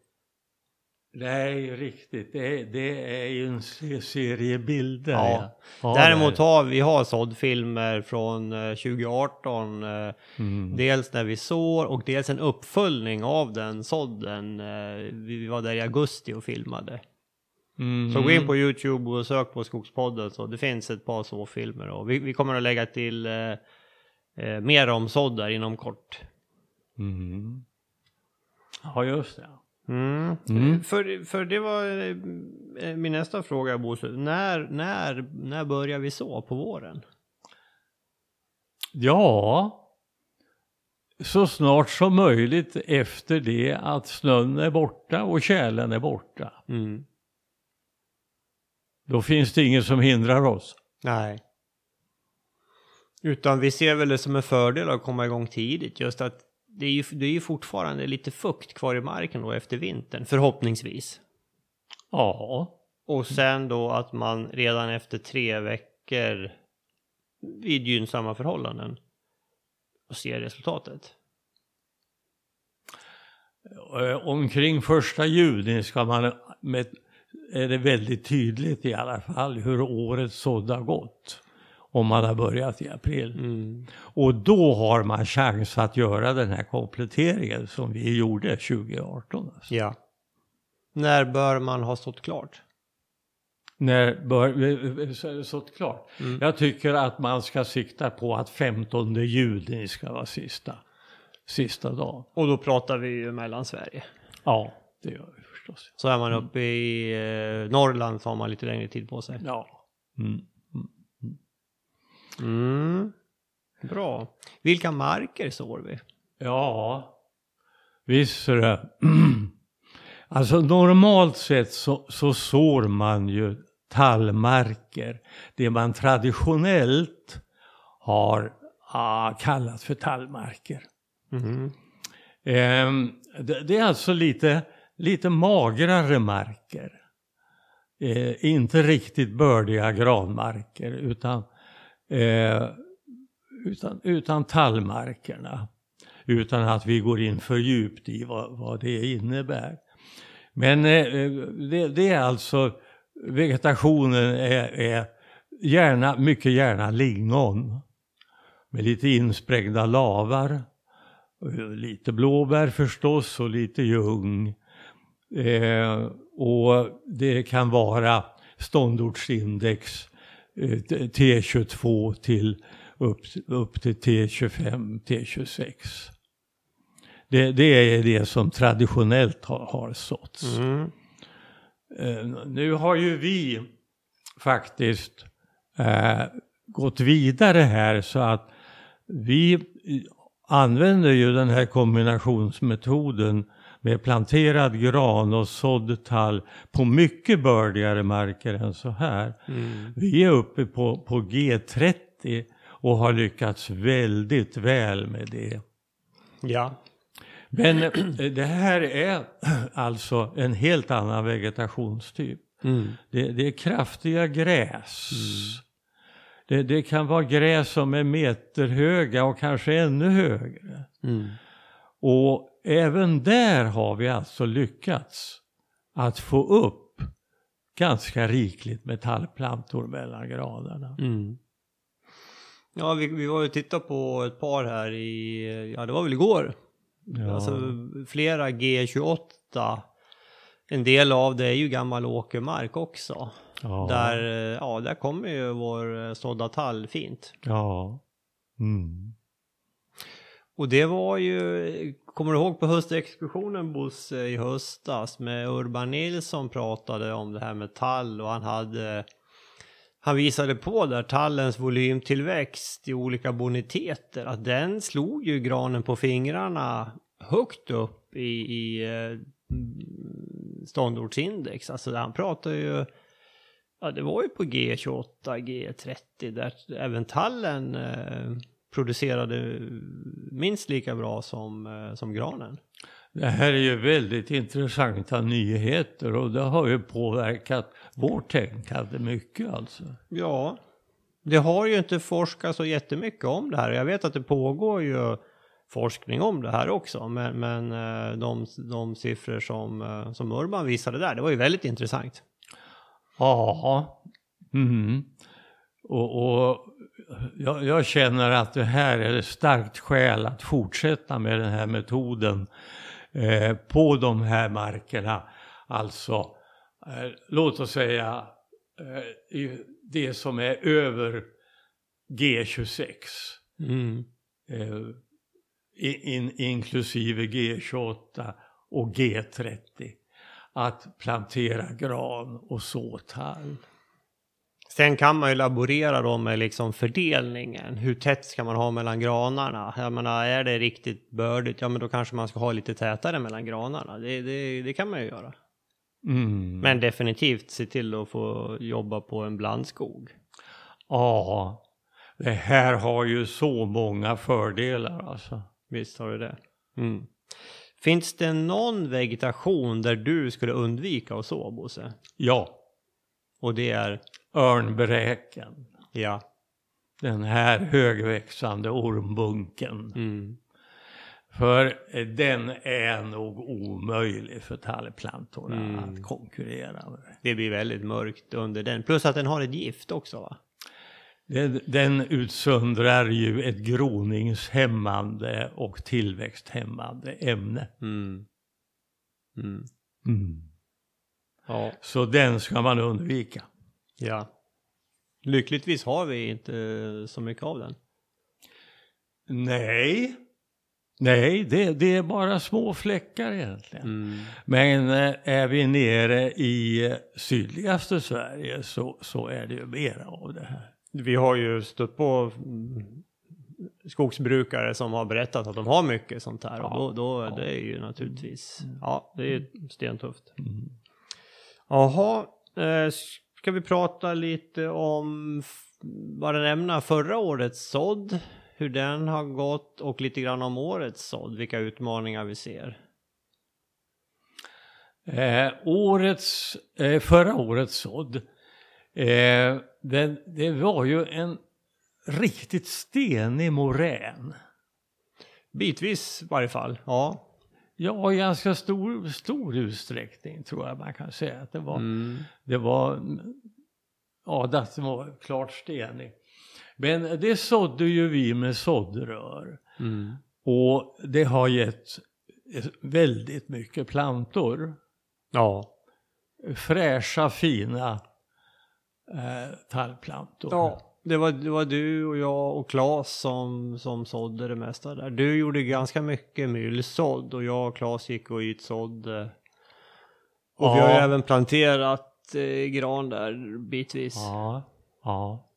Nej, riktigt. Det är, det är ju en se- serie bilder. Ja. Ja, Däremot där. har vi har såddfilmer från eh, 2018. eh, Mm. Dels när vi sår och dels en uppföljning av den sådden. eh, Vi var där i augusti och filmade. Mm. Så gå in på Youtube och sök på Skogspodden så det finns ett par så filmer och vi, vi kommer att lägga till eh, eh, mer om sådd där inom kort. Mm. Ja, just det. Mm. Mm. För, för det var eh, min nästa fråga Bosse. När, när, när börjar vi så på våren? Ja, så snart som möjligt efter det att snön är borta och tjälen är borta. Mm. Då finns det inget som hindrar oss. Nej. Utan vi ser väl det som en fördel att komma igång tidigt. Just att det är ju, det är ju fortfarande lite fukt kvar i marken då efter vintern, förhoppningsvis. Ja, Och sen då att man redan efter tre veckor vid gynnsamma förhållanden och ser resultatet. eh, omkring första juni ska man, med, är det väldigt tydligt i alla fall hur årets sådd har gått. Om man har börjat i april. Mm. Och då har man chans att göra den här kompletteringen som vi gjorde 2018. Alltså. Ja. När bör man ha stått klart? När bör, stått klart. Mm. Jag tycker att man ska sikta på att 15 juni ska vara sista, sista dagen. Och då pratar vi ju mellan Sverige. Ja, det gör vi förstås. Så är man uppe i eh, Norrland så har man lite längre tid på sig. Ja. Mm. Mm. Bra. Vilka marker sår vi? Ja, visst är det. Alltså normalt sett så, så sår man ju tallmarker. Det man traditionellt har ah, kallat för tallmarker. Mm. Eh, det, det, är alltså lite, lite magrare marker. Eh, inte riktigt bördiga granmarker utan, eh, utan, utan tallmarkerna. Utan att vi går in för djupt i vad, vad det innebär. Men eh, det, det, är alltså, vegetationen är, är gärna, mycket gärna lingon. Med lite insprängda lavar. Eh, lite blåbär förstås och lite ljung. Eh, och det kan vara ståndortsindex eh, T22 till upp, upp till T25, T26. Det, det, är det som traditionellt har, har såtts. Mm. Eh, nu har ju vi faktiskt eh, gått vidare här så att vi använder ju den här kombinationsmetoden med planterad gran och sådd tall på mycket bördigare marker än så här. Mm. Vi är uppe på, på G30 och har lyckats väldigt väl med det. Ja. Men eh, det här är alltså en helt annan vegetationstyp. Mm. Det, det är kraftiga gräs. Det, det, kan vara gräs som är meterhöga och kanske ännu högre. Mm. Och även där har vi alltså lyckats att få upp ganska rikligt med tallplantor mellan granarna. Mm. Ja, vi, vi var ju och tittade på ett par här i, ja det var väl igår. Ja. Alltså flera G28. En del av det är ju gammal åkermark också. ja. Där, ja, där kommer ju vår sådda tall fint. Ja. Mm. Och det var ju, kommer du ihåg på höstexkursionen Bosse i höstas med Urban Nilsson pratade om det här med tall och han hade han visade på där tallens volymtillväxt i olika boniteter att den slog ju granen på fingrarna högt upp i, i eh, ståndortsindex. Alltså han pratade ju, ja det var ju på G28, G30 där även tallen eh, producerade minst lika bra som, eh, som granen. Det här är ju väldigt intressanta nyheter och det har ju påverkat vårt tänkande mycket alltså. Ja, det har ju inte forskats så jättemycket om det här. Jag vet att det pågår ju forskning om det här också, men, men eh, de, de siffror som, eh, som Urban visade där, det var ju väldigt intressant. Ja. Mm. Och, och jag, jag, känner att det här är ett starkt skäl att fortsätta med den här metoden eh, på de här markerna. Alltså, eh, låt oss säga eh, det som är över G26. Mm. In, inklusive G28 och G30. Att plantera gran och så tall. Sen kan man ju laborera då med liksom fördelningen. Hur tätt ska man ha mellan granarna? Jag menar, är det riktigt bördigt, ja men då kanske man ska ha lite tätare mellan granarna. Det, det, det kan man ju göra. Mm. Men definitivt se till att få jobba på en blandskog. Ja, det här har ju så många fördelar alltså. Visst har det det. Mm. Finns det någon vegetation där du skulle undvika att så, Bosse? Ja. Och det är? Örnbräken. Ja. Den här högväxande ormbunken. Mm. För den är nog omöjlig för tallplantorna Mm. att konkurrera med. Det blir väldigt mörkt under den. Plus att den har ett gift också va? Den, den utsöndrar ju ett groningshämmande och tillväxthämmande ämne. Mm. Mm. Ja. Så den ska man undvika. Ja. Lyckligtvis har vi inte så mycket av den. Nej, nej det, det är bara små fläckar egentligen. Mm. Men eh, är vi nere i eh, sydligaste Sverige så, så är det ju mera av det här. Vi har ju stött på mm, skogsbrukare som har berättat att de har mycket sånt här. Ja. Och då, då Ja. det är ju naturligtvis, ja det är stentufft. Mm. Jaha, eh, ska vi prata lite om, bara nämna förra årets sådd, hur den har gått och lite grann om årets sådd, vilka utmaningar vi ser. Eh, årets, eh, förra årets sådd, eh, den, det var ju en riktigt stenig morän. Bitvis i varje fall, ja. Ja, i ganska stor, stor utsträckning tror jag man kan säga att det var. Mm. Det var, ja, det var klart stenig. Men det sådde ju vi med såddrör. Mm. Och det har gett väldigt mycket plantor. Ja. Fräscha, fina eh, tallplantor. Ja, det var, det var du och jag och Claes som, som sådde det mesta där. Du gjorde ganska mycket myllsådd och jag och Claes gick och ytsådde. Och vi har ju Ja. även planterat eh, gran där bitvis. Ja, ja.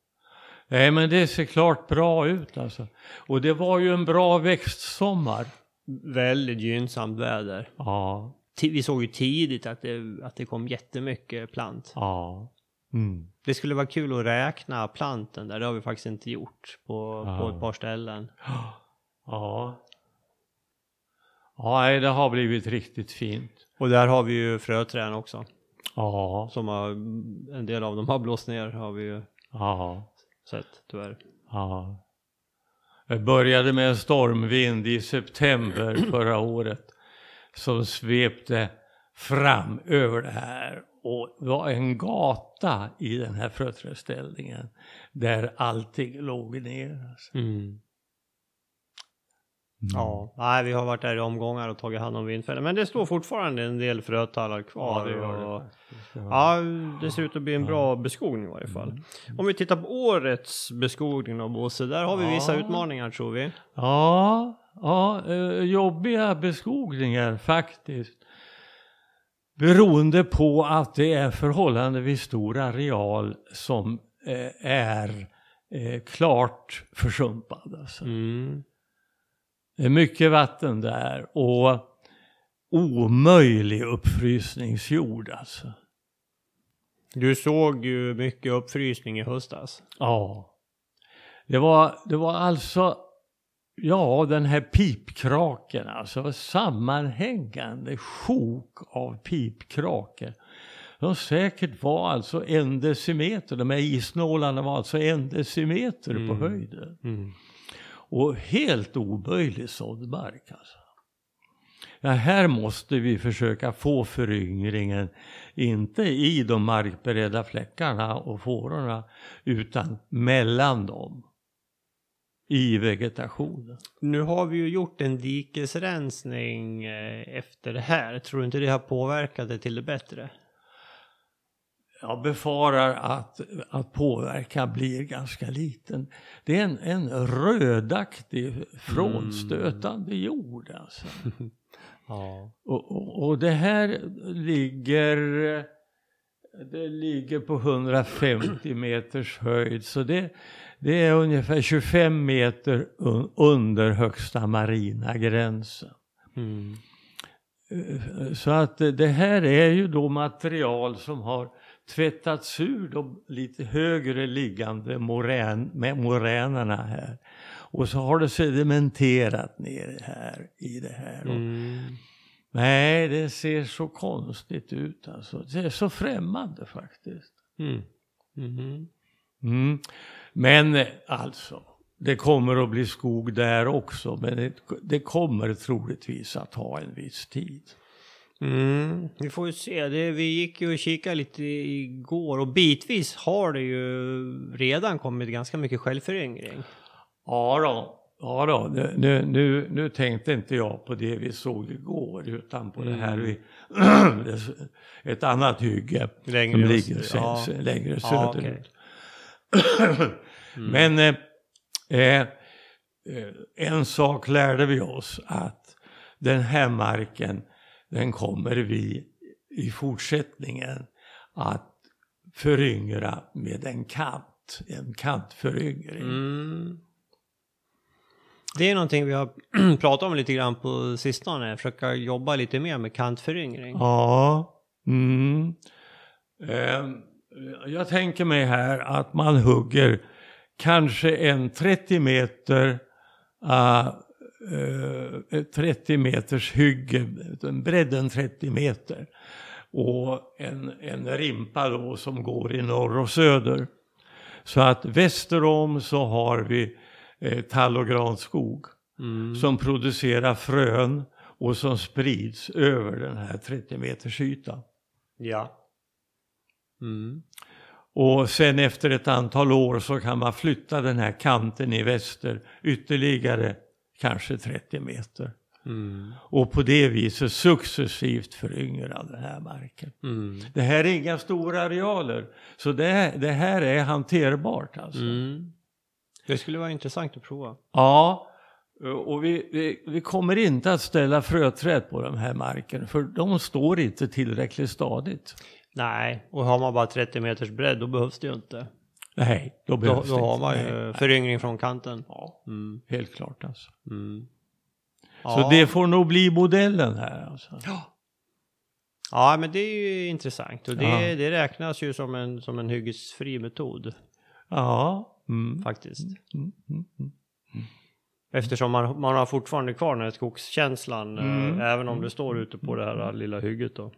Nej men det ser klart bra ut alltså. Och det var ju en bra växtsommar. Väldigt gynnsamt väder. Ja, Vi såg ju tidigt att det, att det kom jättemycket plant. ja. Mm. Det skulle vara kul att räkna planten där, det har vi faktiskt inte gjort på, på Ja. ett par ställen. Ja. Ja, det har blivit riktigt fint. Och där har vi ju fröträd också. Ja, Som har, en del av dem har blåst ner har vi ju ja, sett tyvärr. ja. Jag började med en stormvind i september förra året som svepte fram över det här och det var en gata i den här fröträdställningen där allting låg ner. Alltså. Mm. Ja, nej, vi har varit där i omgångar och tagit hand om vindfällen. Men det står fortfarande en del frötallar kvar. Ja, det gör det och, ja, det ser ut att bli en bra beskogning i varje fall. Om vi tittar på årets beskogning då Bosse, där har vi vissa Ja. utmaningar tror vi. Ja, ja eh, jobbiga beskogningar faktiskt. Beroende på att det är förhållandevis stor areal som eh, är eh, klart försumpad. Alltså. Mm. Det är mycket vatten där och omöjlig uppfrysningsjord alltså. Du såg ju mycket uppfrysning i höstas. Ja. Det var, det var alltså, ja den här pipkraken alltså, sammanhängande sjok av pipkrake. De säkert var alltså en decimeter, de här isnålarna var alltså en decimeter på Mm. höjden. Mm. Och helt omöjlig såddmark alltså. Ja, här måste vi försöka få föryngringen, inte i de markberedda fläckarna och fårorna, utan mellan dem. I vegetationen. Nu har vi ju gjort en dikesrensning eh, efter det här. Tror du inte det har påverkat det till det bättre? Jag befarar att, att påverkan blir ganska liten. Det är en, en rödaktig frånstötande jord alltså. Ja. Och, och, och det här ligger, det ligger på 150 meters höjd. Så det, det är ungefär 25 meter un, under högsta marina gränsen. Mm. Eh, Så att det här är ju då material som har tvättats ur de lite högre liggande morän, med moränerna här. Och så har det sedimenterat ner här i det här. Och Mm. Nej, det ser så konstigt ut alltså. Det är så främmande faktiskt. Mm. Mhm. Mm. Men eh, alltså, det kommer att bli skog där också, men det, det kommer troligtvis att ta en viss tid. Mm, vi får ju se. Det, vi gick ju och kikade lite igår och bitvis har det ju redan kommit ganska mycket självföryngring. Ja då, ja då. Nu, nu, nu tänkte inte jag på det vi såg igår utan på mm. det här vi, ett annat hygge längre som ligger ja. längre söderut. Ja, okay. mm. Men eh, eh, en sak lärde vi oss att den här marken den kommer vi i fortsättningen att föryngra med en kant, en kantföryngring. Mm. Det är någonting vi har pratat om lite grann på sistone, försöka jobba lite mer med kantföryngring. Ja. Mm. Eh, jag tänker mig här att man hugger kanske en 30 meter uh, eh, 30 meters hygge, bredden 30 meter. Och en, en rimpa då som går i norr och söder. Så att väster om så har vi eh, tall och granskog mm. som producerar frön och som sprids över den här 30 meters ytan. Ja. Mm. Och sen efter ett antal år så kan man flytta den här kanten i väster ytterligare kanske 30 meter. Mm. Och på det viset successivt föryngra den här marken. Mm. Det här är inga stora arealer, så det, det här är hanterbart alltså. Mm. Det skulle vara intressant att prova. Ja, och vi, vi, vi, kommer inte att ställa fröträd på de här markerna för de står inte tillräckligt stadigt. Nej, och har man bara 30 meters bredd då behövs det ju inte. Nej, då behövs då, då har man ju föryngring från kanten. Ja, mm. helt klart alltså. Mm. Ja. Så det får nog bli modellen här alltså. Ja. Ja, men det är ju intressant och det, ja. det räknas ju som en, som en hyggesfri metod. Ja. Mm. Faktiskt. Mm. mm, mm Eftersom man, man har fortfarande kvar den här skogskänslan, äh, även om det står ute på det här lilla hygget då.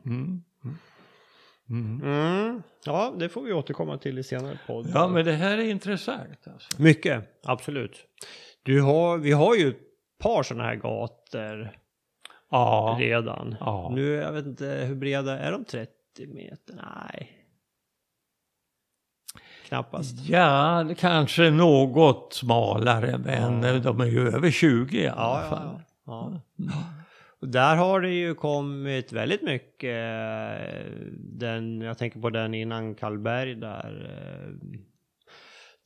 Mm. Mm. Ja, det får vi återkomma till i senare podd. Ja, men det här är intressant. Alltså. Mycket, absolut. Du har, vi har ju ett par sådana här gator ja. redan. Ja. Nu, jag vet inte hur breda, är de 30 meter? Nej. Knappast. Ja, kanske något smalare, men ja. de är ju över 20 i alla fall. Ja, ja. Där har det ju kommit väldigt mycket, den, jag tänker på den innan Karlberg där.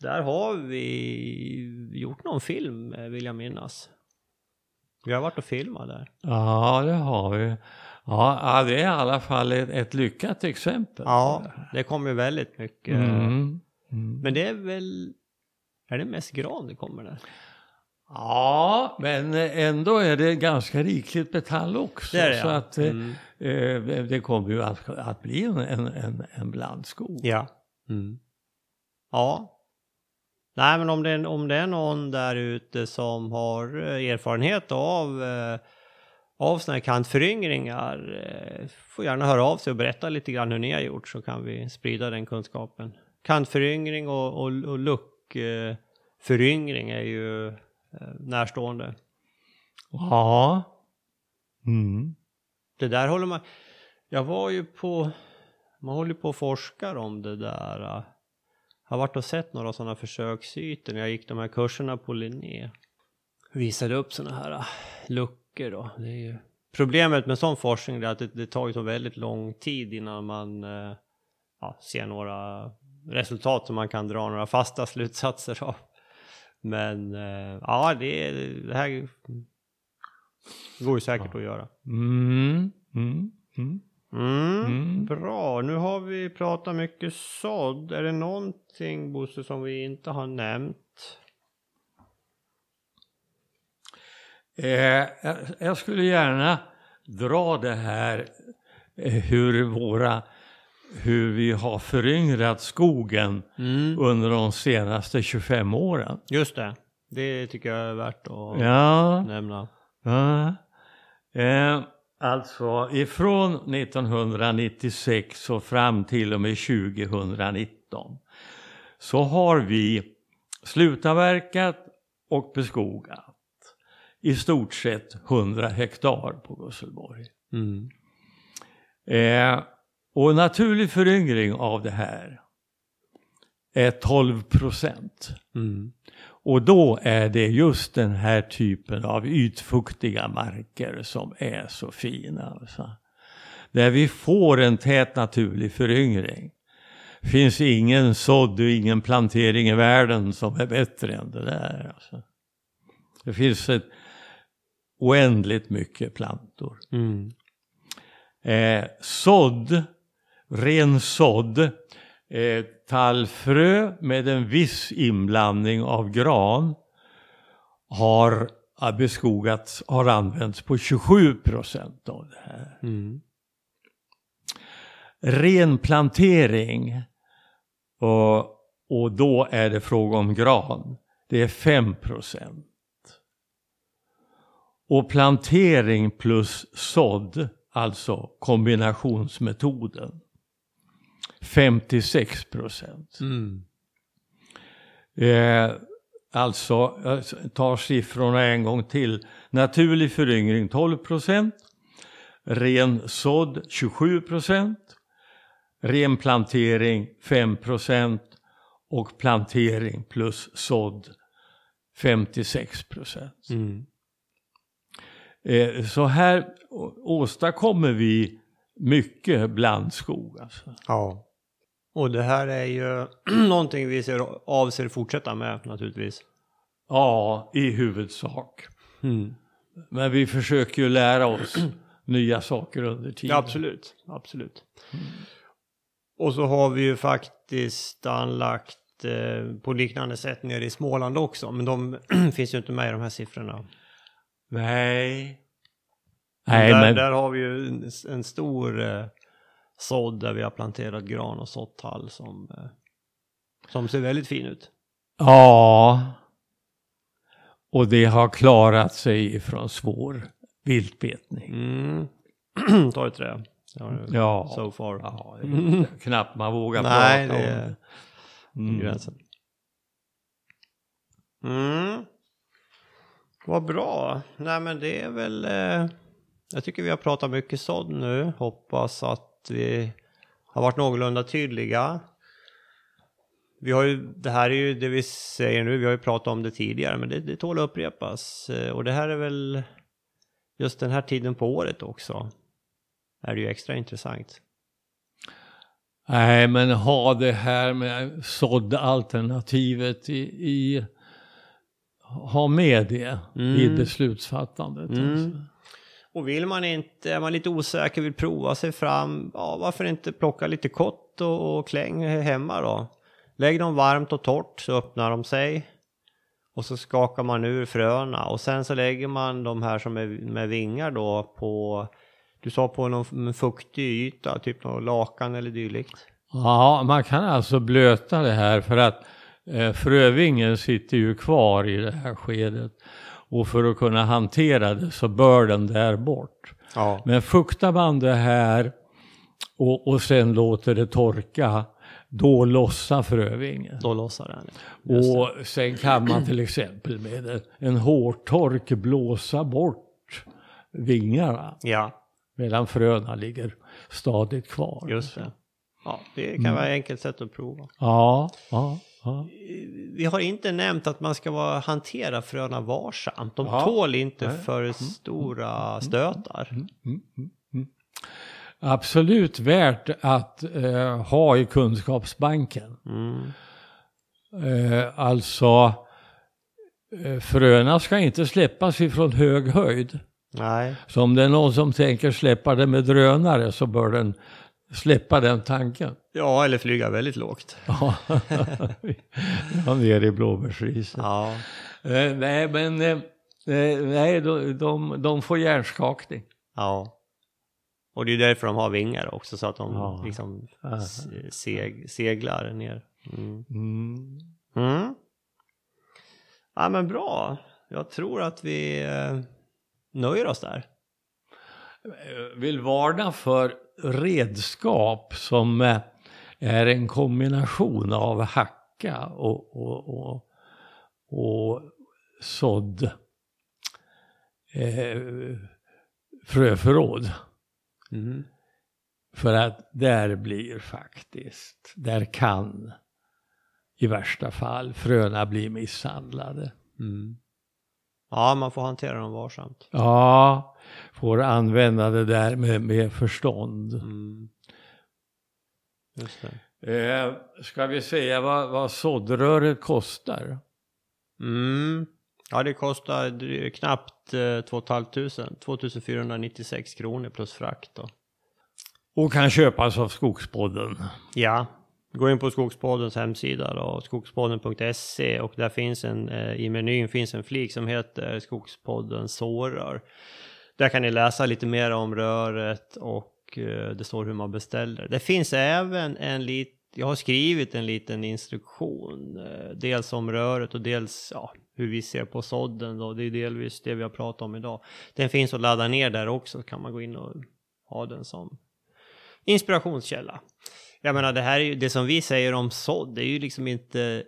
Där har vi gjort någon film vill jag minnas. Vi har varit och filmat där. Ja, det har vi. Ja, det är i alla fall ett, ett lyckat exempel. Ja, det kommer väldigt mycket. Mm. Mm. Men det är väl, är det mest gran det kommer där? Ja, men ändå är det ganska rikligt metall också. Det det, så ja. att eh, mm. eh, det kommer ju att, att bli en, en, en blandskog. Ja. Mm. Ja. Nej, men om det, om det är någon där ute som har eh, erfarenhet av, eh, av sådana här kantföryngringar, eh, får gärna höra av sig och berätta lite grann hur ni har gjort så kan vi sprida den kunskapen. Kantföryngring och, och, och luckföryngring är ju Eh, närstående. Ja. Mm. Det där håller man... Jag var ju på... Man håller på och forskar om det där. Jag har varit och sett några sådana försöksytor när jag gick de här kurserna på Linné. Visade upp sådana här äh, luckor då. Det är ju... Problemet med sån forskning är att det, det tar ju så väldigt lång tid innan man ja, ser några resultat som man kan dra några fasta slutsatser av. Men eh, ja, det, det här går ju säkert ja. att göra. Mm, mm, mm. Mm, mm. Bra, nu har vi pratat mycket sådd. Är det någonting Bosse som vi inte har nämnt? Eh, jag skulle gärna dra det här eh, hur våra hur vi har föryngrat skogen mm. under de senaste 25 åren. Just det, det tycker jag är värt att ja. nämna. Ja. Eh, alltså ifrån 1996 och fram till och med 2019 så har vi slutavverkat och beskogat i stort sett 100 hektar på Gusselborg. Mm. Eh, och naturlig föryngring av det här är 12 procent. Mm. Och då är det just den här typen av ytfuktiga marker som är så fina. Alltså. Där vi får en tät naturlig föryngring. finns ingen sådd och ingen plantering i världen som är bättre än det där. Alltså. Det finns ett oändligt mycket plantor. Mm. Eh, sådd, ren sådd, eh, tallfrö med en viss inblandning av gran har beskogats, har använts på 27 procent av det här. Mm. Renplantering och, och då är det fråga om gran. Det är 5 procent. Och plantering plus sådd, alltså kombinationsmetoden, 56 procent. Mm. Eh, alltså, jag tar siffrorna en gång till. Naturlig föryngring 12 procent. Ren sådd 27 procent. Ren plantering 5 procent. Och plantering plus sådd 56 procent. Mm. Eh, så här åstadkommer vi mycket blandskog. Alltså. Ja. Och det här är ju någonting vi ser, avser fortsätta med naturligtvis. Ja, i huvudsak. Mm. Men vi försöker ju lära oss nya saker under tiden. Ja, absolut. absolut. Och så har vi ju faktiskt anlagt eh, på liknande sätt nere i Småland också. Men de finns ju inte med i de här siffrorna. Nej. Nej, där, men där har vi ju en, en stor eh, sådd där vi har planterat gran och sått tall som, eh, som ser väldigt fin ut. ja. Och det har klarat sig från svår viltbetning. Mm. Ta ett trä. Ja. So far. Ja, är knappt man vågar Nej, prata det om är det. Mm. gränsen. Mm. Vad bra. Nej men det är väl... Eh, jag tycker vi har pratat mycket sådd nu. Hoppas att vi har varit någorlunda tydliga. Vi har ju, det här är ju det vi säger nu, vi har ju pratat om det tidigare, men det, det tål att upprepas. Eh, Och det här är väl just den här tiden på året också. Är det ju extra intressant. Nej, men ha det här med såddalternativet i, i ha med det i Mm. beslutsfattandet. Mm. Alltså. Och vill man inte, är man lite osäker, vill prova sig fram, ja varför inte plocka lite kott och, och kläng hemma då? Lägg dem varmt och torrt så öppnar de sig. Och så skakar man ur fröna och sen så lägger man de här som är med vingar då på, du sa på någon fuktig yta, typ någon lakan eller dylikt. Ja, man kan alltså blöta det här för att eh, frövingen sitter ju kvar i det här skedet. Och för att kunna hantera det så bör den där bort. Ja. Men fuktar man det här och, och sen låter det torka, då lossar frövingen. Då lossar den. Just det. Och sen kan man till exempel med en, en hårtork blåsa bort vingarna Ja, medan fröna ligger stadigt kvar. just det. Ja, det kan vara ett enkelt sätt att prova. Ja, ja, ja. Vi har inte nämnt att man ska vara, hantera fröna varsamt. De Ja. tål inte Nej. för stora stötar. Absolut värt att eh, ha i kunskapsbanken. Mm. Eh, alltså, eh, fröna ska inte släppas ifrån hög höjd. Nej, Så om det är någon som tänker släppa det med drönare så bör den släppa den tanken. ja eller flyga väldigt lågt. Ja, ner i blåbärsriset. Ja, Eh, nej, men eh, eh, nej, de, de, de får hjärnskakning. ja. Och det är därför de har vingar också så att de Ja. liksom seg, seglar ner. Mm. Mm. Mm. Ja men bra. Jag tror att vi eh, nöjer oss där. Vill varna för redskap som eh, är en kombination av hacka och, och, och, och sådd eh, fröförråd. Mm. För att där blir faktiskt, där kan i värsta fall fröna bli misshandlade. Mm. Ja, man får hantera dem varsamt. Ja, får använda det där med, med förstånd. Mm. Eh, ska vi säga vad, vad såddröret kostar? Mm. Ja, det kostar knappt eh, 2 500. 2496 kronor plus frakt då. Och kan köpas av Skogspodden. Ja, gå in på Skogspoddens hemsida då, skogspodden.se och där finns en, eh, i menyn finns en flik som heter Skogspodden sårör. Där kan ni läsa lite mer om röret och eh, det står hur man beställer. Det finns även en liten... jag har skrivit en liten instruktion, eh, dels om röret och dels ja, hur vi ser på sådden då. Det är delvis det vi har pratat om idag. Den finns att ladda ner där också, kan man gå in och ha den som inspirationskälla. Jag menar det här är ju, det som vi säger om sådd, det är ju liksom inte,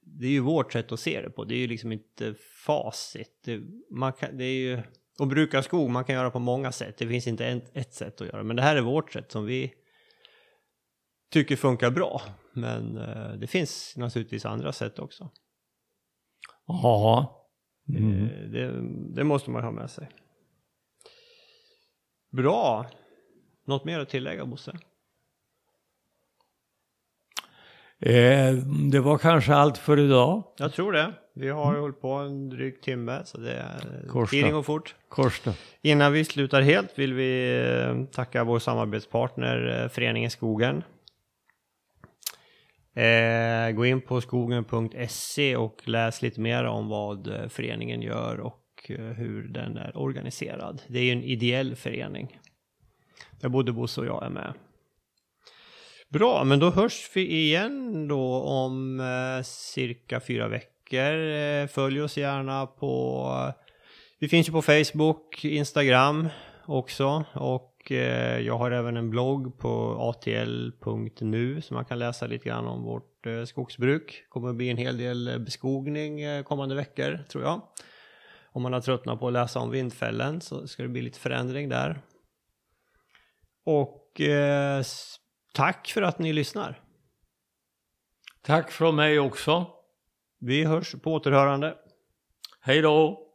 det är ju vårt sätt att se det på, det är ju liksom inte facit. Det, man kan, det är ju, att bruka skog, man kan göra på många sätt, det finns inte ett, ett sätt att göra, men det här är vårt sätt som vi tycker funkar bra. Men eh, det finns naturligtvis andra sätt också. Ja. Mm. Eh, Det, det måste man ha med sig. Bra. Något mer att tillägga Bosse? Eh, det var kanske allt för idag. Jag tror det. Vi har ju hållit på en dryg timme så det är Korsta. tiden går fort. Korsta. Innan vi slutar helt vill vi eh, tacka vår samarbetspartner eh, Föreningen Skogen. Eh, gå in på skogen.se och läs lite mer om vad föreningen gör och hur den är organiserad. Det är ju en ideell förening. Där både Bosse och jag är med. Bra, men då hörs vi igen då om eh, cirka fyra veckor böcker. Eh, följ oss gärna på... Vi finns ju på Facebook, Instagram också och eh, jag har även en blogg på atl.nu så man kan läsa lite grann om vårt eh, skogsbruk. Det kommer att bli en hel del beskogning kommande veckor tror jag. Om man har tröttnat på att läsa om vindfällen så ska det bli lite förändring där. Och eh, tack för att ni lyssnar. Tack från mig också. Vi hörs på återhörande. Hej då!